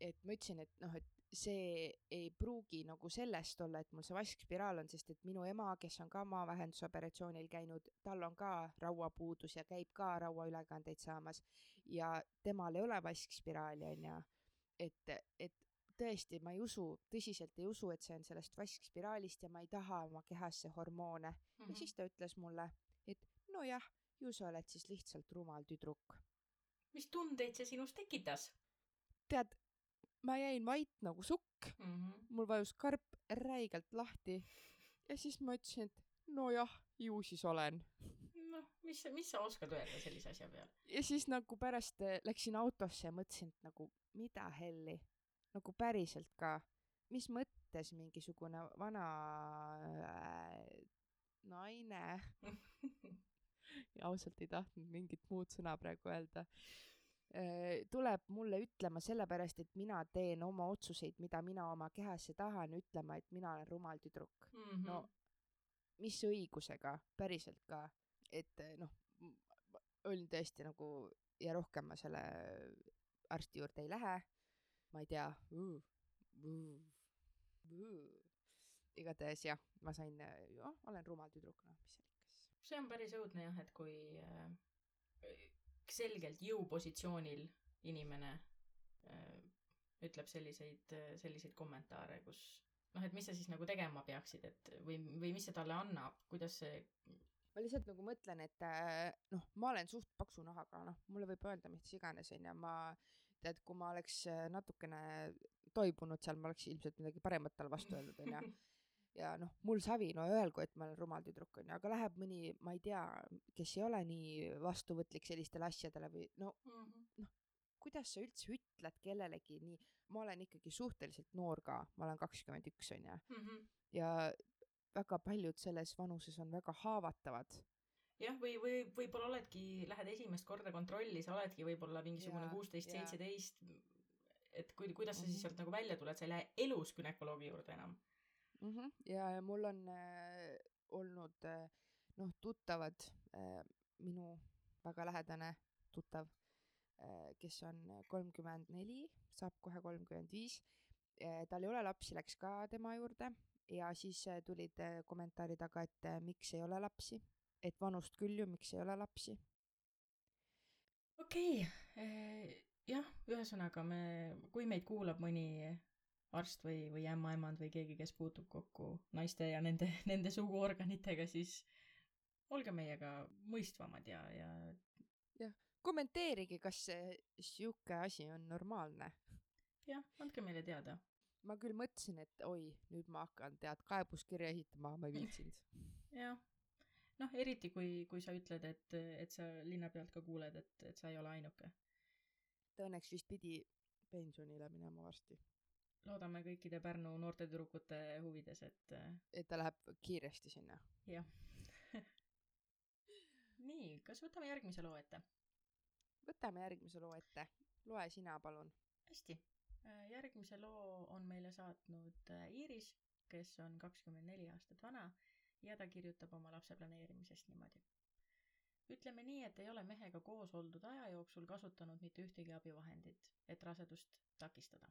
Speaker 2: et ma ütlesin, et noh, et see ei pruugi nagu sellest olla, et mul see vaskspiraal on, sest et minu ema, kes on ka maavähendusoperatsioonil käinud, tal on ka rauapuudus ja käib ka rauaülekandeid saamas ja temal ei ole vaskspiraali, onju. et, et tõesti, ma ei usu, tõsiselt ei usu, et see on sellest vaskspiraalist ja ma ei taha oma kehasse hormoone mm. -hmm. ja mhm. siis ta ütles mulle, et nojah, ju sa oled siis lihtsalt rumal tüdruk.
Speaker 1: mis tundeid see sinus tekitas?
Speaker 2: tead, ma jäin vait nagu sukk
Speaker 1: mm, -hmm.
Speaker 2: mul vajus karp räigelt lahti ja siis ma ütlesin, et nojah, ju siis olen.
Speaker 1: noh, mis, mis sa oskad öelda sellise asja peale?
Speaker 2: ja siis nagu pärast läksin autosse ja mõtlesin, et nagu mida helli nagu päriselt ka, mis mõttes mingisugune vana äh, naine ausalt ei tahtnud mingit muud sõna praegu öelda äh,, tuleb mulle ütlema sellepärast, et mina teen oma otsuseid, mida mina oma kehasse tahan, ütlema, et mina olen rumal tüdruk
Speaker 1: mm. -hmm.
Speaker 2: no mis õigusega, päriselt ka, et noh, olin tõesti nagu ja rohkem ma selle arsti juurde ei lähe ma ei tea. Igatahes jah, ma sain, jah, olen rumal tüdruk, noh, mis seal ikka siis.
Speaker 1: see on päris õudne jah, et kui äh, selgelt jõupositsioonil inimene äh, ütleb selliseid äh,, selliseid kommentaare, kus noh, et mis sa siis nagu tegema peaksid, et või, või mis see talle annab, kuidas see
Speaker 2: ma lihtsalt nagu mõtlen, et äh, noh, ma olen suht paksu nahaga, noh, mulle võib öelda mis iganes, onju, ma tead, kui ma oleks äh, natukene toibunud seal, ma oleks ilmselt midagi paremat talle vastu öelnud, onju. ja noh, mul savi, no öelgu, et ma olen rumal tüdruk, onju, aga läheb mõni, ma ei tea, kes ei ole nii vastuvõtlik sellistele asjadele või no mm -hmm. noh, kuidas sa üldse ütled kellelegi nii, ma olen ikkagi suhteliselt noor ka, ma olen kakskümmend üks, onju.
Speaker 1: Mhm.
Speaker 2: ja väga paljud selles vanuses on väga haavatavad
Speaker 1: jah, või, või võib-olla oledki, lähed esimest korda kontrolli, sa oledki võib-olla mingisugune kuusteist, seitseteist. et kui, kuidas sa siis
Speaker 2: Mhm.
Speaker 1: sealt nagu välja tuled, sa ei lähe elus günekoloogi juurde enam.
Speaker 2: mm. -hmm. ja, ja mul on äh, olnud äh, noh, tuttavad äh,, minu väga lähedane tuttav äh,, kes on kolmkümmend neli, saab kohe kolmkümmend viis. tal ei ole lapsi, läks ka tema juurde ja siis äh, tulid äh, kommentaari taga, et äh, miks ei ole lapsi, et vanust küll ju, miks ei ole lapsi.
Speaker 1: okei okay., jah, ühesõnaga me, kui meid kuulab mõni arst või, või ämmaemand või keegi, kes puutub kokku naiste ja nende, nende suguorganitega, siis olge meiega mõistvamad ja, ja
Speaker 2: kommenteerige, kas see sihuke asi on normaalne.
Speaker 1: jah, andke meile teada.
Speaker 2: ma küll mõtlesin, et oi, nüüd ma hakkan tead kaebuskirja esitama, ma ei viitsinud.
Speaker 1: jah, noh, eriti kui, kui sa ütled, et, et sa linna pealt ka kuuled, et, et sa ei ole ainuke.
Speaker 2: ta õnneks vist pidi pensionile minema varsti,
Speaker 1: loodame kõikide Pärnu noorte tüdrukute huvides, et äh,
Speaker 2: et ta läheb kiiresti sinna.
Speaker 1: jah. nii, kas võtame järgmise loo ette?
Speaker 2: võtame järgmise loo ette, loe sina palun.
Speaker 1: hästi, järgmise loo on meile saatnud äh, Iiris, kes on kakskümmend neli aastat vana ja ta kirjutab oma lapse planeerimisest niimoodi. ütleme nii, et ei ole mehega koos oldud aja jooksul kasutanud mitte ühtegi abivahendit, et rasedust takistada.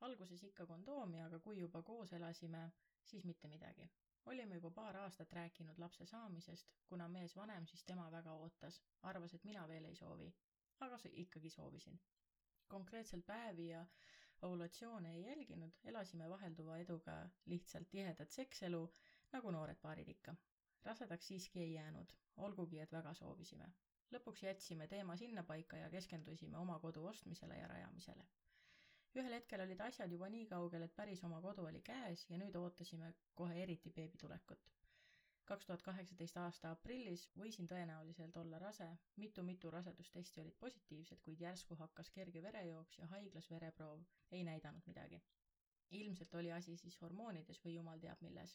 Speaker 1: alguses ikka kondoomi, aga kui juba koos elasime, siis mitte midagi. olime juba paar aastat rääkinud lapse saamisest, kuna mees vanem, siis tema väga ootas, arvas, et mina veel ei soovi. aga ikkagi soovisin konkreetselt päevi ja ovulatsioone ei jälginud, elasime vahelduva eduga lihtsalt tihedat sekselu, nagu noored paarid ikka. rasedaks siiski ei jäänud, olgugi et väga soovisime. lõpuks jätsime teema sinnapaika ja keskendusime oma kodu ostmisele ja rajamisele. ühel hetkel olid asjad juba nii kaugel, et päris oma kodu oli käes ja nüüd ootasime kohe eriti beebi tulekut kaks tuhat kaheksateist aasta aprillis võisin tõenäoliselt olla rase mitu,, mitu-mitu rasedustesti olid positiivsed, kuid järsku hakkas kerge verejooks ja haiglas vereproov ei näidanud midagi. ilmselt oli asi siis hormoonides või jumal teab milles.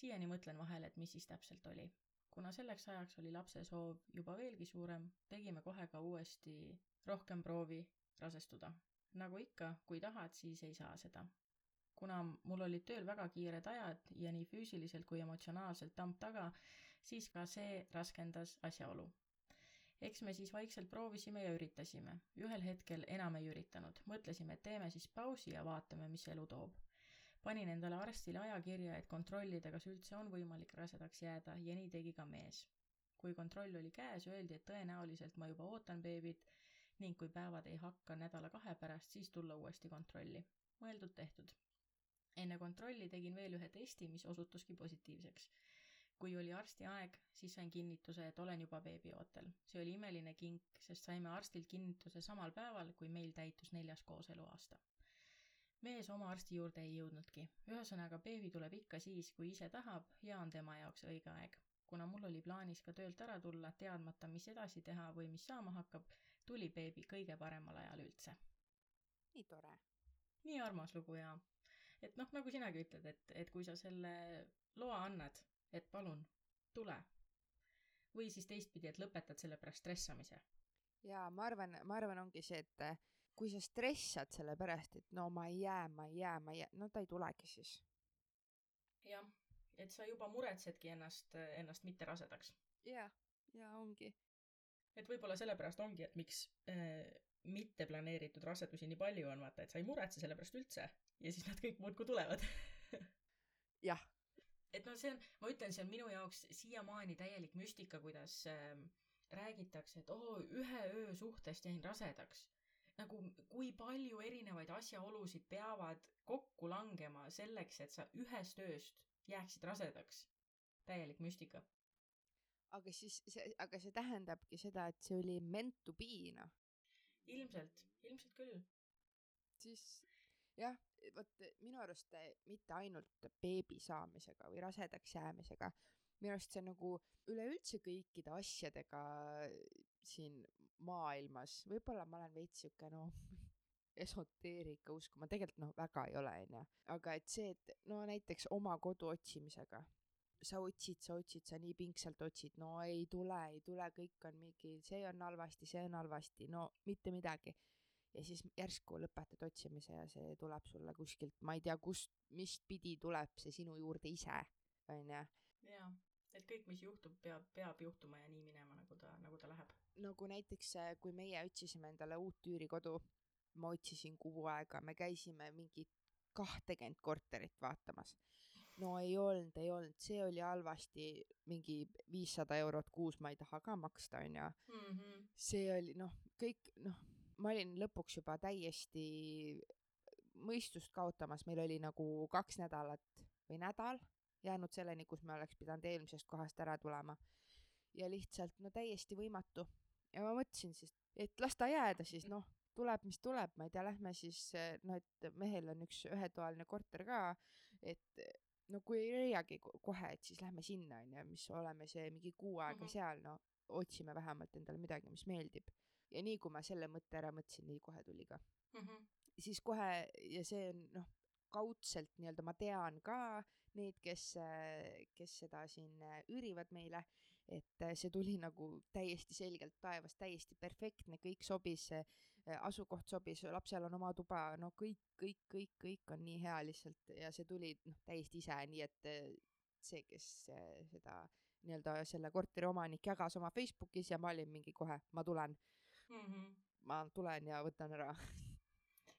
Speaker 1: Siiani mõtlen vahel, et mis siis täpselt oli. kuna selleks ajaks oli lapse soov juba veelgi suurem, tegime kohe ka uuesti rohkem proovi rasestuda. nagu ikka, kui tahad, siis ei saa seda kuna mul olid tööl väga kiired ajad ja nii füüsiliselt kui emotsionaalselt tamp taga, siis ka see raskendas asjaolu. eks me siis vaikselt proovisime ja üritasime. ühel hetkel enam ei üritanud, mõtlesime, et teeme siis pausi ja vaatame, mis elu toob. Panin endale arstile ajakirja, et kontrollida, kas üldse on võimalik rasedaks jääda ja nii tegi ka mees. kui kontroll oli käes, öeldi, et tõenäoliselt ma juba ootan beebit ning kui päevad ei hakka nädala-kahe pärast, siis tulla uuesti kontrolli. mõeldud-tehtud enne kontrolli tegin veel ühe testi, mis osutuski positiivseks. kui oli arsti aeg, siis sain kinnituse, et olen juba beebiootel. see oli imeline kink, sest saime arstilt kinnituse samal päeval, kui meil täitus neljas kooseluaasta. Mees oma arsti juurde ei jõudnudki. ühesõnaga, beebi tuleb ikka siis, kui ise tahab ja on tema jaoks õige aeg. kuna mul oli plaanis ka töölt ära tulla, teadmata, mis edasi teha või mis saama hakkab, tuli beebi kõige paremal ajal üldse.
Speaker 2: nii tore.
Speaker 1: nii armas lugu ja et noh, nagu sinagi ütled, et, et kui sa selle loa annad, et palun, tule. või siis teistpidi, et lõpetad selle pärast stressamise.
Speaker 2: ja ma arvan, ma arvan, ongi see, et kui sa stressad selle pärast, et no ma ei jää, ma ei jää, ma ei jää, no ta ei tulegi siis.
Speaker 1: jah, et sa juba muretsedki ennast, ennast mitte rasedaks.
Speaker 2: ja, ja ongi.
Speaker 1: et võib-olla sellepärast ongi, et miks äh, mitte planeeritud rasedusi nii palju on, vaata, et sa ei muretse selle pärast üldse ja siis nad kõik muudkui tulevad.
Speaker 2: jah,
Speaker 1: et noh, see on, ma ütlen, see on minu jaoks siiamaani täielik müstika, kuidas äh, räägitakse, et oo, ühe öö suhtest jäin rasedaks. Nagu kui palju erinevaid asjaolusid peavad kokku langema selleks, et sa ühest ööst jääksid rasedaks. täielik müstika.
Speaker 2: aga siis see, aga see tähendabki seda, et see oli meant to be, noh.
Speaker 1: ilmselt, ilmselt küll.
Speaker 2: siis jah, vot minu arust mitte ainult beebi saamisega või rasedaks jäämisega, minu arust see nagu üleüldse kõikide asjadega siin maailmas, võib-olla ma olen veits siuke noh, esoteerika usku, ma tegelikult noh, väga ei ole, onju, aga et see, et no näiteks oma kodu otsimisega, sa otsid, sa otsid, sa nii pingsalt otsid, no ei tule, ei tule, kõik on mingi, see on halvasti, see on halvasti, no mitte midagi. ja siis järsku lõpetad otsimise ja see tuleb sulle kuskilt, ma ei tea, kust, mis pidi tuleb see sinu juurde ise, onju.
Speaker 1: Et kõik, mis juhtub, peab, peab juhtuma ja nii minema, nagu ta, nagu ta läheb.
Speaker 2: nagu näiteks, äh, kui meie otsisime endale uut üürikodu, ma otsisin kuu aega, me käisime mingit kahtekümmet korterit vaatamas. no ei olnud, ei olnud, see oli halvasti, mingi viissada eurot kuus ma ei taha ka maksta, onju.
Speaker 1: Mhm.
Speaker 2: see oli noh, kõik noh, ma olin lõpuks juba täiesti mõistust kaotamas, meil oli nagu kaks nädalat või nädal jäänud selleni, kus me oleks pidanud eelmisest kohast ära tulema. ja lihtsalt no täiesti võimatu. ja ma mõtlesin siis, et las ta jääda siis noh, tuleb, mis tuleb, ma ei tea, lähme siis noh, et mehel on üks ühetoaline korter ka, et no kui ei leiagi ko- kohe, et siis lähme sinna onju, mis oleme see mingi kuu aega
Speaker 1: Mhm.
Speaker 2: seal, no otsime vähemalt endale midagi, mis meeldib. ja nii kui ma selle mõtte ära mõtlesin, nii kohe tuli ka
Speaker 1: Mhm.
Speaker 2: siis kohe ja see on noh, kaudselt nii-öelda ma tean ka neid, kes, kes seda siin äh, üürivad meile, et äh, see tuli nagu täiesti selgelt taevast, täiesti perfektne, kõik sobis, asukoht sobis, lapsel on oma tuba, no kõik, kõik, kõik, kõik on nii hea lihtsalt ja see tuli noh, täiesti ise, nii et äh, see, kes äh, seda nii-öelda selle korteri omanik jagas oma Facebookis ja ma olin mingi kohe, ma tulen,
Speaker 1: Mhm.
Speaker 2: ma tulen ja võtan ära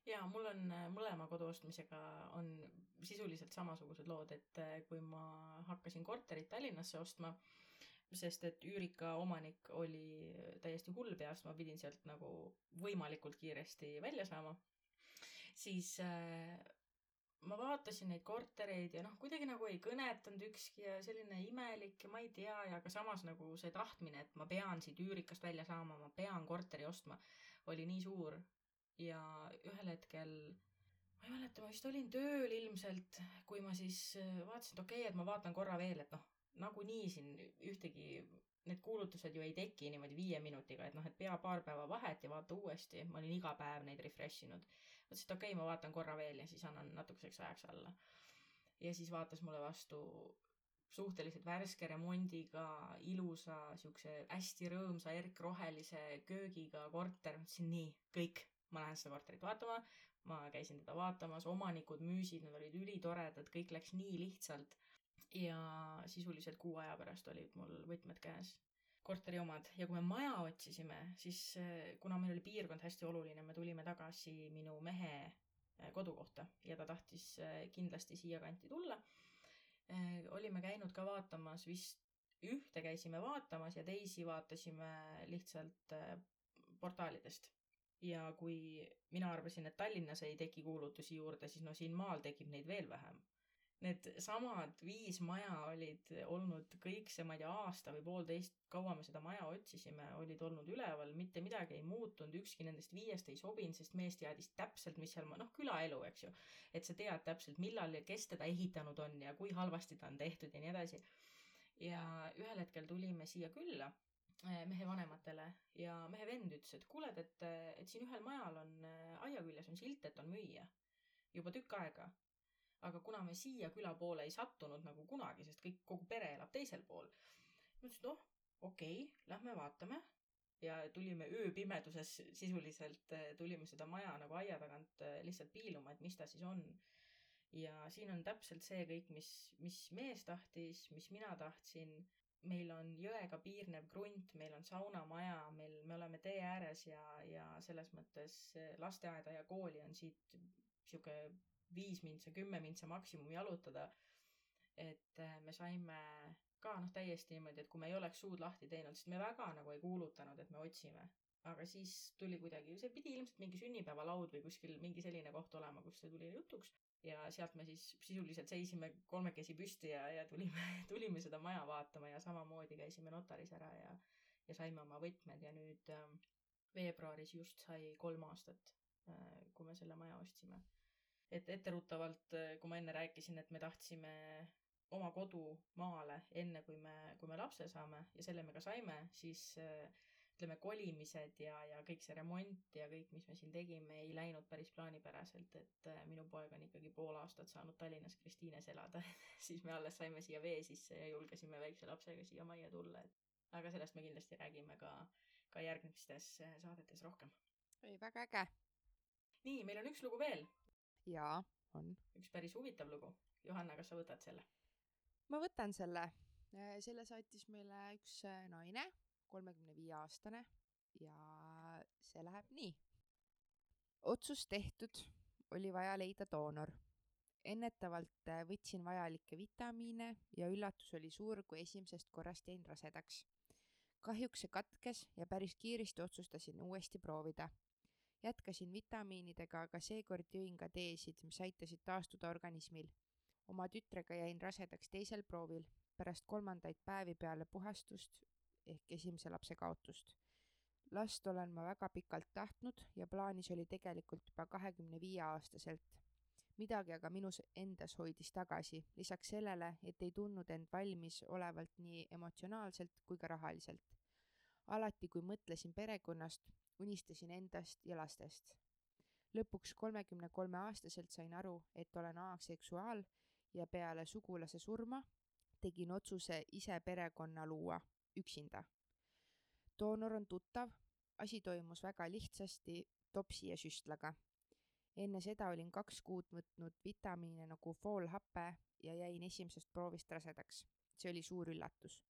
Speaker 1: jaa, mul on äh, mõlema kodu ostmisega on sisuliselt samasugused lood, et äh, kui ma hakkasin korterit Tallinnasse ostma, sest et üürika omanik oli täiesti hull peast, ma pidin sealt nagu võimalikult kiiresti välja saama, siis äh, ma vaatasin neid kortereid ja noh, kuidagi nagu ei kõnetanud ükski ja selline imelik ja ma ei tea ja aga samas nagu see tahtmine, et ma pean siit üürikast välja saama, ma pean korteri ostma, oli nii suur ja ühel hetkel ma ei mäleta, ma vist olin tööl ilmselt, kui ma siis äh, vaatasin, et okei okay,, et ma vaatan korra veel, et noh, nagunii siin ühtegi, need kuulutused ju ei teki niimoodi viie minutiga, et noh, et pea paar päeva vahet ja vaata uuesti, ma olin iga päev neid refresh inud. mõtlesin, et okei okay,, ma vaatan korra veel ja siis annan natukeseks ajaks alla. ja siis vaatas mulle vastu suhteliselt värske remondiga, ilusa, siukse hästi rõõmsa erkrohelise köögiga korter, mõtlesin nii, kõik, ma lähen seda korterit vaatama, ma käisin teda vaatamas, omanikud müüsid, nad olid ülitoredad, kõik läks nii lihtsalt. ja sisuliselt kuu aja pärast olid mul võtmed käes, korteri omad ja kui me maja otsisime, siis eh, kuna meil oli piirkond hästi oluline, me tulime tagasi minu mehe eh, kodukohta ja ta tahtis eh, kindlasti siia kanti tulla. olime käinud ka vaatamas vist ühte käisime vaatamas ja teisi vaatasime lihtsalt portaalidest ja kui mina arvasin, et Tallinnas ei teki kuulutusi juurde, siis no siin maal tekib neid veel vähem. Need samad viis maja olid olnud kõik see, ma ei tea, aasta või poolteist, kaua me seda maja otsisime, olid olnud üleval, mitte midagi ei muutunud, ükski nendest viiest ei sobinud, sest mees teadis täpselt, mis seal, noh, külaelu, eks ju. et sa tead täpselt, millal ja kes teda ehitanud on ja kui halvasti ta on tehtud ja nii edasi. ja ühel hetkel tulime siia külla mehe vanematele ja mehe vend ütles, et kuuled, et, et siin ühel majal on aia küljes on silt, et on müüa juba tükk aega. aga kuna me siia küla poole ei sattunud nagu kunagi, sest kõik, kogu pere elab teisel pool, ma ütlesin, et noh, okei okay,, lähme vaatame. ja tulime ööpimeduses sisuliselt, tulime seda maja nagu aia tagant lihtsalt piiluma, et mis ta siis on. ja siin on täpselt see kõik, mis, mis mees tahtis, mis mina tahtsin meil on jõega piirnev krunt, meil on saunamaja, meil, me oleme tee ääres ja, ja selles mõttes lasteaeda ja kooli on siit sihuke viis mintsa, kümme mintsa maksimum jalutada. et me saime ka noh, täiesti niimoodi, et kui me ei oleks suud lahti teinud, sest me väga nagu ei kuulutanud, et me otsime. aga siis tuli kuidagi, see pidi ilmselt mingi sünnipäevalaud või kuskil mingi selline koht olema, kus see tuli jutuks ja sealt me siis sisuliselt seisime kolmekesi püsti ja, ja tulime, tulime seda maja vaatama ja samamoodi käisime notaris ära ja, ja saime oma võtmed ja nüüd äh, veebruaris just sai kolm aastat äh,, kui me selle maja ostsime. et etteruttavalt, kui ma enne rääkisin, et me tahtsime oma kodu maale enne, kui me, kui me lapse saame ja selle me ka saime, siis äh, ütleme, kolimised ja, ja kõik see remont ja kõik, mis me siin tegime, ei läinud päris plaanipäraselt, et minu poeg on ikkagi pool aastat saanud Tallinnas Kristiines elada siis me alles saime siia vee sisse ja julgesime väikse lapsega siia majja tulla, et aga sellest me kindlasti räägime ka, ka järgmistes saadetes rohkem.
Speaker 2: ei, väga äge.
Speaker 1: nii, meil on üks lugu veel,
Speaker 2: jaa, on.
Speaker 1: üks päris huvitav lugu. Johanna, kas sa võtad selle?
Speaker 2: ma võtan selle. selle saatis meile üks äh, naine, kolmekümne viie aastane ja see läheb nii. otsus tehtud, oli vaja leida doonor. ennetavalt äh, võtsin vajalikke vitamiine ja üllatus oli suur, kui esimesest korrast jäin rasedaks. kahjuks see katkes ja päris kiiresti otsustasin uuesti proovida. jätkasin vitamiinidega, aga seekord jõin ka teesid, mis aitasid taastuda organismil oma tütrega jäin rasedaks teisel proovil pärast kolmandaid päevi peale puhastust ehk esimese lapse kaotust. last olen ma väga pikalt tahtnud ja plaanis oli tegelikult juba kahekümne viie aastaselt. midagi aga minus endas hoidis tagasi, lisaks sellele, et ei tundnud end valmis olevalt nii emotsionaalselt kui ka rahaliselt. alati, kui mõtlesin perekonnast, unistasin endast ja lastest. lõpuks kolmekümne kolme aastaselt sain aru, et olen aseksuaal ja peale sugulase surma tegin otsuse ise perekonna luua, üksinda. doonor on tuttav, asi toimus väga lihtsasti topsi ja süstlaga. enne seda olin kaks kuud võtnud vitamiine nagu foolhappe ja jäin esimesest proovist rasedaks. see oli suur üllatus.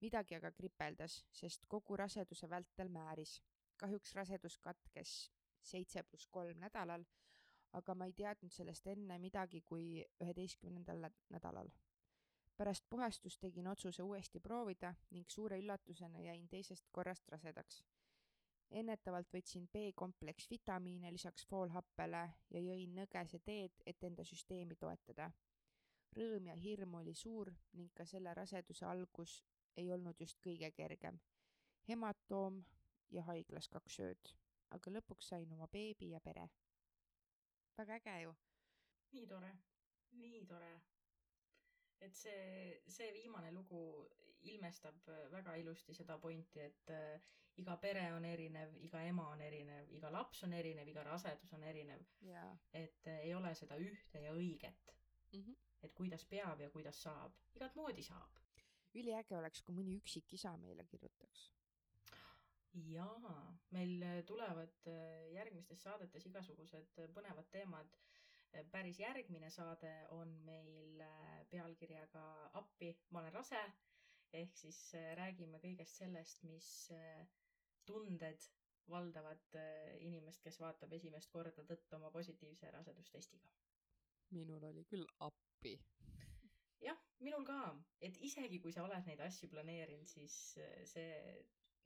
Speaker 2: midagi aga kripeldas, sest kogu raseduse vältel määris. kahjuks rasedus katkes seitse pluss kolm nädalal aga ma ei teadnud sellest enne midagi kui üheteistkümnendal nädalal. Pärast puhastust tegin otsuse uuesti proovida ning suure üllatusena jäin teisest korrast rasedaks. ennetavalt võtsin B-kompleks vitamiine lisaks foolhappele ja jõin nõgese teed, et enda süsteemi toetada. rõõm ja hirm oli suur ning ka selle raseduse algus ei olnud just kõige kergem. hematoom ja haiglas kaks ööd, aga lõpuks sain oma beebi ja pere väga äge ju.
Speaker 1: nii tore, nii tore. Et see, see viimane lugu ilmestab väga ilusti seda pointi, et äh, iga pere on erinev, iga ema on erinev, iga laps on erinev, iga rasedus on erinev,
Speaker 2: jaa
Speaker 1: et äh, ei ole seda ühte ja õiget,
Speaker 2: mm -hmm..
Speaker 1: et kuidas peab ja kuidas saab, igat moodi saab.
Speaker 2: üliäge oleks, kui mõni üksikisa meile kirjutaks.
Speaker 1: jaa, meil äh, tulevad äh, järgmistes saadetes igasugused äh, põnevad teemad. päris järgmine saade on meil äh, pealkirjaga Appi, ma olen rase. ehk siis äh, räägime kõigest sellest, mis äh, tunded valdavad äh, inimest, kes vaatab esimest korda tõtt oma positiivse rasedustestiga.
Speaker 2: minul oli küll appi.
Speaker 1: jah, minul ka, et isegi kui sa oled neid asju planeerinud, siis see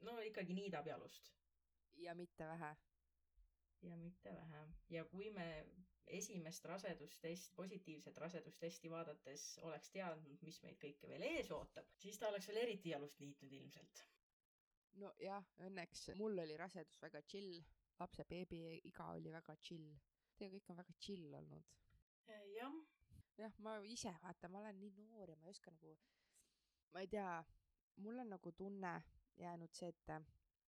Speaker 1: no ikkagi niidab jalust
Speaker 2: ja mitte vähe.
Speaker 1: ja mitte vähe. ja kui me esimest rasedustest, positiivset rasedustesti vaadates oleks teadnud, mis meid kõike veel ees ootab, siis ta oleks veel eriti jalust niitnud ilmselt.
Speaker 2: nojah, õnneks mul oli rasedus väga chill, lapse beebi iga oli väga chill. Teie kõik on väga chill olnud.
Speaker 1: jah,
Speaker 2: jah, ma ise vaata, ma olen nii noor ja ma ei oska nagu, ma ei tea, mul on nagu tunne jäänud see, et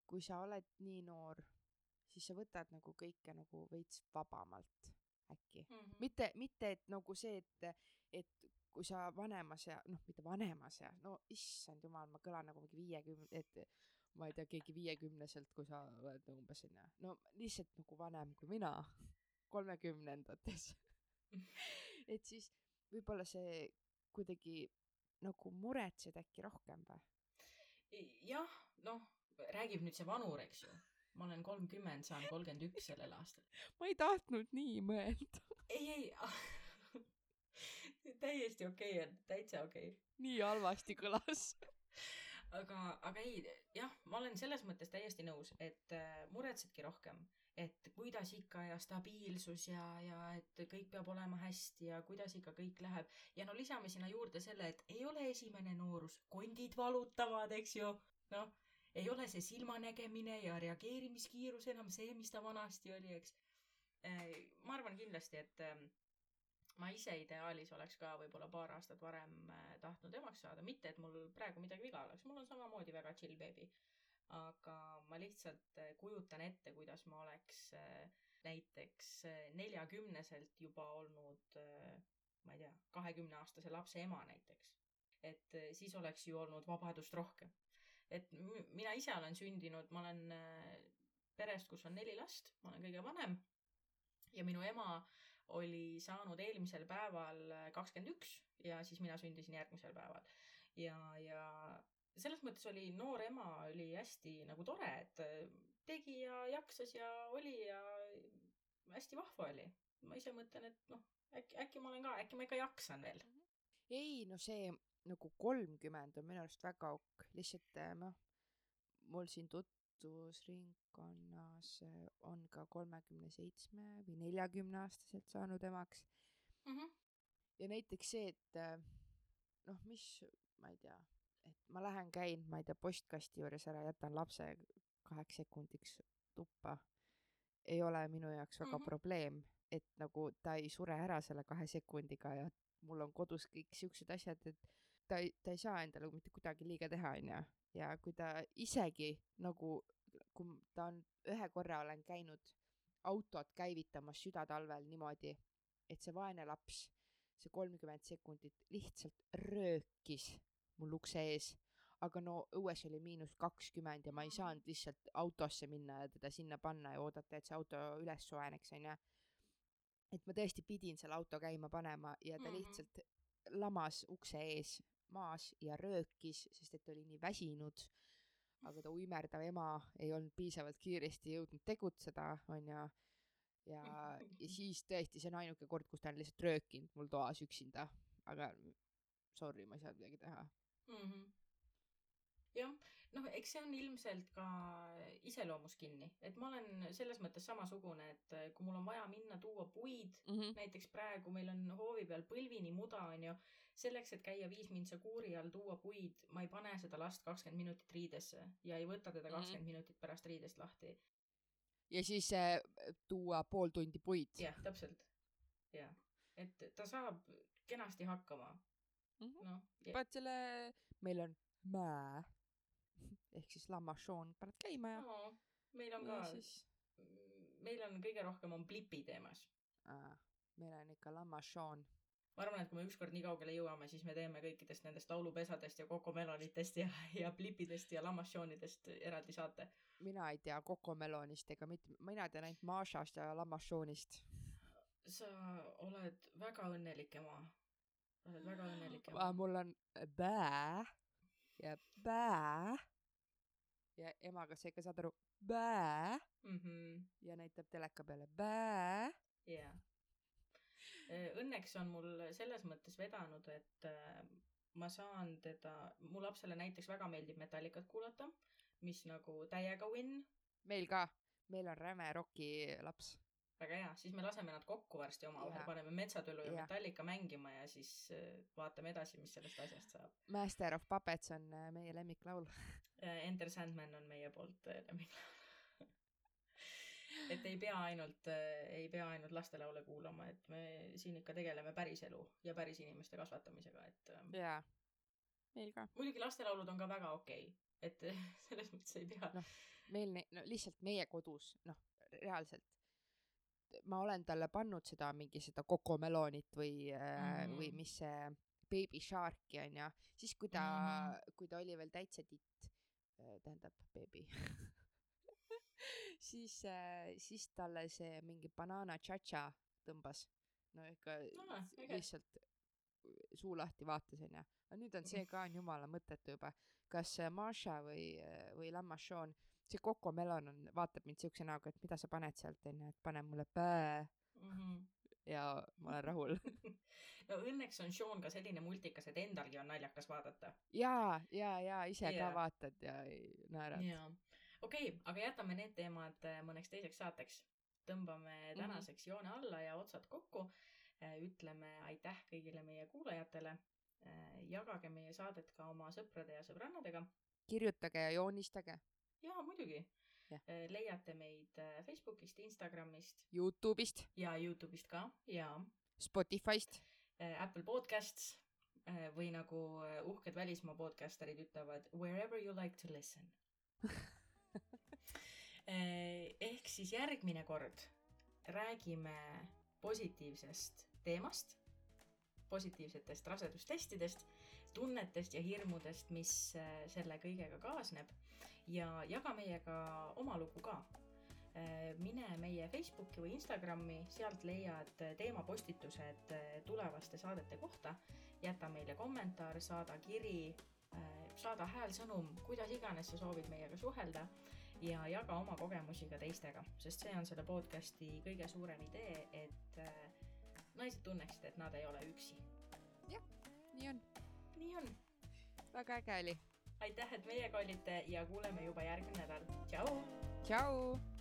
Speaker 2: kui sa oled nii noor, siis sa võtad nagu kõike nagu veits vabamalt äkki. mitte, mitte et nagu see, et, et kui sa vanemas ja noh, mitte vanemas ja no issand jumal, ma kõlan nagu mingi viiekümne, et ma ei tea, keegi viiekümneselt, kui sa oled umbes onju, no lihtsalt nagu vanem kui mina, kolmekümnendates. et siis võib-olla see kuidagi nagu muretsed äkki rohkem või?
Speaker 1: jah, noh, räägib nüüd see vanur, eks ju. Ma olen kolmkümmend, saan kolmkümmend üks sellel aastal.
Speaker 2: ma ei tahtnud nii mõelda.
Speaker 1: ei, ei, täiesti okei okay on, täitsa okei okay..
Speaker 2: nii halvasti kõlas.
Speaker 1: aga, aga ei, jah, ma olen selles mõttes täiesti nõus, et äh, muretsedki rohkem, et kuidas ikka ja stabiilsus ja, ja et kõik peab olema hästi ja kuidas ikka kõik läheb. ja no lisame sinna juurde selle, et ei ole esimene noorus, kondid valutavad, eks ju. noh, ei ole see silmanägemine ja reageerimiskiirus enam see, mis ta vanasti oli, eks. ma arvan kindlasti, et ähm, ma ise ideaalis oleks ka võib-olla paar aastat varem äh, tahtnud emaks saada, mitte et mul praegu midagi viga oleks, mul on samamoodi väga chill beebi. aga ma lihtsalt äh, kujutan ette, kuidas ma oleks äh, näiteks äh, neljakümneselt juba olnud äh, ma ei tea, kahekümne aastase lapse ema näiteks. et äh, siis oleks ju olnud vabadust rohkem. Et mina ise olen sündinud, ma olen äh, perest, kus on neli last, ma olen kõige vanem ja minu ema oli saanud eelmisel päeval kakskümmend üks ja siis mina sündisin järgmisel päeval. ja, ja selles mõttes oli noor ema oli hästi nagu tore, et tegi ja jaksas ja oli ja hästi vahva oli. ma ise mõtlen, et noh, äkki, äkki ma olen ka, äkki ma ikka jaksan veel.
Speaker 2: ei, no see nagu kolmkümmend on minu arust väga ok, lihtsalt eh, noh, mul siin tutvusringkonnas eh, on ka kolmekümne seitsme või neljakümne aastaselt saanud emaks
Speaker 1: mm. -hmm.
Speaker 2: ja näiteks see, et eh, noh, mis, ma ei tea, et ma lähen, käin, ma ei tea, postkasti juures ära, jätan lapse kaheks sekundiks tuppa, ei ole minu jaoks väga mm -hmm. probleem, et nagu ta ei sure ära selle kahe sekundiga ja mul on kodus kõik siuksed asjad, et ta ei, ta ei saa endale mitte kuidagi liiga teha, onju. ja kui ta isegi nagu, kui ta on, ühe korra olen käinud autot käivitamas südatalvel niimoodi, et see vaene laps, see kolmkümmend sekundit lihtsalt röökis mul ukse ees aga no õues oli miinus kakskümmend ja ma ei saanud lihtsalt autosse minna ja teda sinna panna ja oodata, et see auto üles soojeneks, onju. et ma tõesti pidin selle auto käima panema ja ta lihtsalt lamas ukse ees maas ja röökis, sest et oli nii väsinud. aga ta uimerdav ema ei olnud piisavalt kiiresti jõudnud tegutseda, onju. ja, ja siis tõesti, see on ainuke kord, kus ta on lihtsalt röökinud mul toas üksinda, aga sorry, ma ei saanud midagi teha
Speaker 1: mm. -hmm jah, noh, eks see on ilmselt ka iseloomus kinni, et ma olen selles mõttes samasugune, et kui mul on vaja minna tuua puid
Speaker 2: mm, -hmm.
Speaker 1: näiteks praegu meil on hoovi peal põlvini muda, onju, selleks, et käia viis mintsa kuuri all, tuua puid, ma ei pane seda last kakskümmend minutit riidesse ja ei võta teda mhm. kakskümmend mm -hmm. minutit pärast riidest lahti.
Speaker 2: ja siis äh, tuua pool tundi puid.
Speaker 1: jah, täpselt. jah, et ta saab kenasti hakkama
Speaker 2: mm -hmm.. noh. paned selle, meil on mäe ehk siis lammashoon paned käima ja
Speaker 1: no,. meil on ka, siis... meil on kõige rohkem on blipi teemas.
Speaker 2: meil on ikka lammashoon
Speaker 1: ma arvan, et kui me ükskord nii kaugele jõuame, siis me teeme kõikidest nendest laulupesadest ja kokomelonitest ja, ja plipidest ja lammassioonidest eraldi saate.
Speaker 2: mina ei tea kokomelonist ega mitte, mina tean ainult Mašast ja lammassioonist.
Speaker 1: sa oled väga õnnelik ema. oled väga õnnelik ema.
Speaker 2: mul on bää ja bää ja emaga sa ikka saad aru, bää
Speaker 1: mm. -hmm.
Speaker 2: ja näitab teleka peale bää.
Speaker 1: jah yeah õnneks on mul selles mõttes vedanud, et äh, ma saan teda, mu lapsele näiteks väga meeldib Metallicat kuulata, mis nagu täiega win.
Speaker 2: meil ka, meil on räme roki laps.
Speaker 1: väga hea, siis me laseme nad kokku varsti omavahel, paneme Metsatülu ja, ja Metallica mängima ja siis äh, vaatame edasi, mis sellest asjast saab.
Speaker 2: Master of Puppets on meie lemmiklaul
Speaker 1: Enter Sandman on meie poolt lemmiklaul et ei pea ainult, ei pea ainult lastelaule kuulama, et me siin ikka tegeleme päriselu ja päris inimeste kasvatamisega, et.
Speaker 2: Ähm, jaa, meil ka.
Speaker 1: muidugi lastelaulud on ka väga okei okay., et selles mõttes ei pea.
Speaker 2: noh, meil no lihtsalt meie kodus, noh, reaalselt ma olen talle pannud seda mingi seda Cocomelonit või mm, -hmm. või mis see Baby Sharki onju, siis kui ta mm, -hmm. kui ta oli veel täitsa titt, äh, tähendab beebi siis äh,, siis talle see mingi banana cha-cha tõmbas. no ikka
Speaker 1: ah,
Speaker 2: lihtsalt suu lahti vaatas onju. aga nüüd on see ka on jumala mõttetu juba. kas Maša või, või Lammašoon, see Coco Melon on, vaatab mind siukse näoga, et mida sa paned sealt onju, et pane mulle pää
Speaker 1: mm. -hmm
Speaker 2: ja ma olen rahul
Speaker 1: no õnneks on Sean ka selline multikas, et endalgi on naljakas vaadata.
Speaker 2: ja, ja, ja ise yeah. ka vaatad ja naerad
Speaker 1: okei okay,, aga jätame need teemad äh, mõneks teiseks saateks. tõmbame mhm. tänaseks mm -hmm. joone alla ja otsad kokku. Äh, ütleme aitäh kõigile meie kuulajatele. Äh, jagage meie saadet ka oma sõprade ja sõbrannadega.
Speaker 2: kirjutage ja joonistage.
Speaker 1: jaa, muidugi. leiate meid Facebookist, Instagramist.
Speaker 2: Youtube'ist.
Speaker 1: ja Youtube'ist ka, jaa.
Speaker 2: Spotify'st.
Speaker 1: Apple Podcasts või nagu uhked välismaa podcasterid ütlevad, wherever you like to listen ehk siis järgmine kord räägime positiivsest teemast, positiivsetest rasedustestidest, tunnetest ja hirmudest, mis eh, selle kõigega kaasneb ja jaga meiega oma lugu ka. mine meie Facebooki või Instagrami, sealt leiad teemapostitused tulevaste saadete kohta. jäta meile kommentaar, saada kiri, saada häälsõnum, kuidas iganes sa soovid meiega suhelda ja jaga oma kogemusi ka teistega, sest see on selle podcasti kõige suurem idee, et naised tunneksid, et nad ei ole üksi.
Speaker 2: jah, nii on.
Speaker 1: nii on.
Speaker 2: väga äge oli.
Speaker 1: aitäh, et meiega olite ja kuuleme juba järgmine nädal. tšau.
Speaker 2: tšau.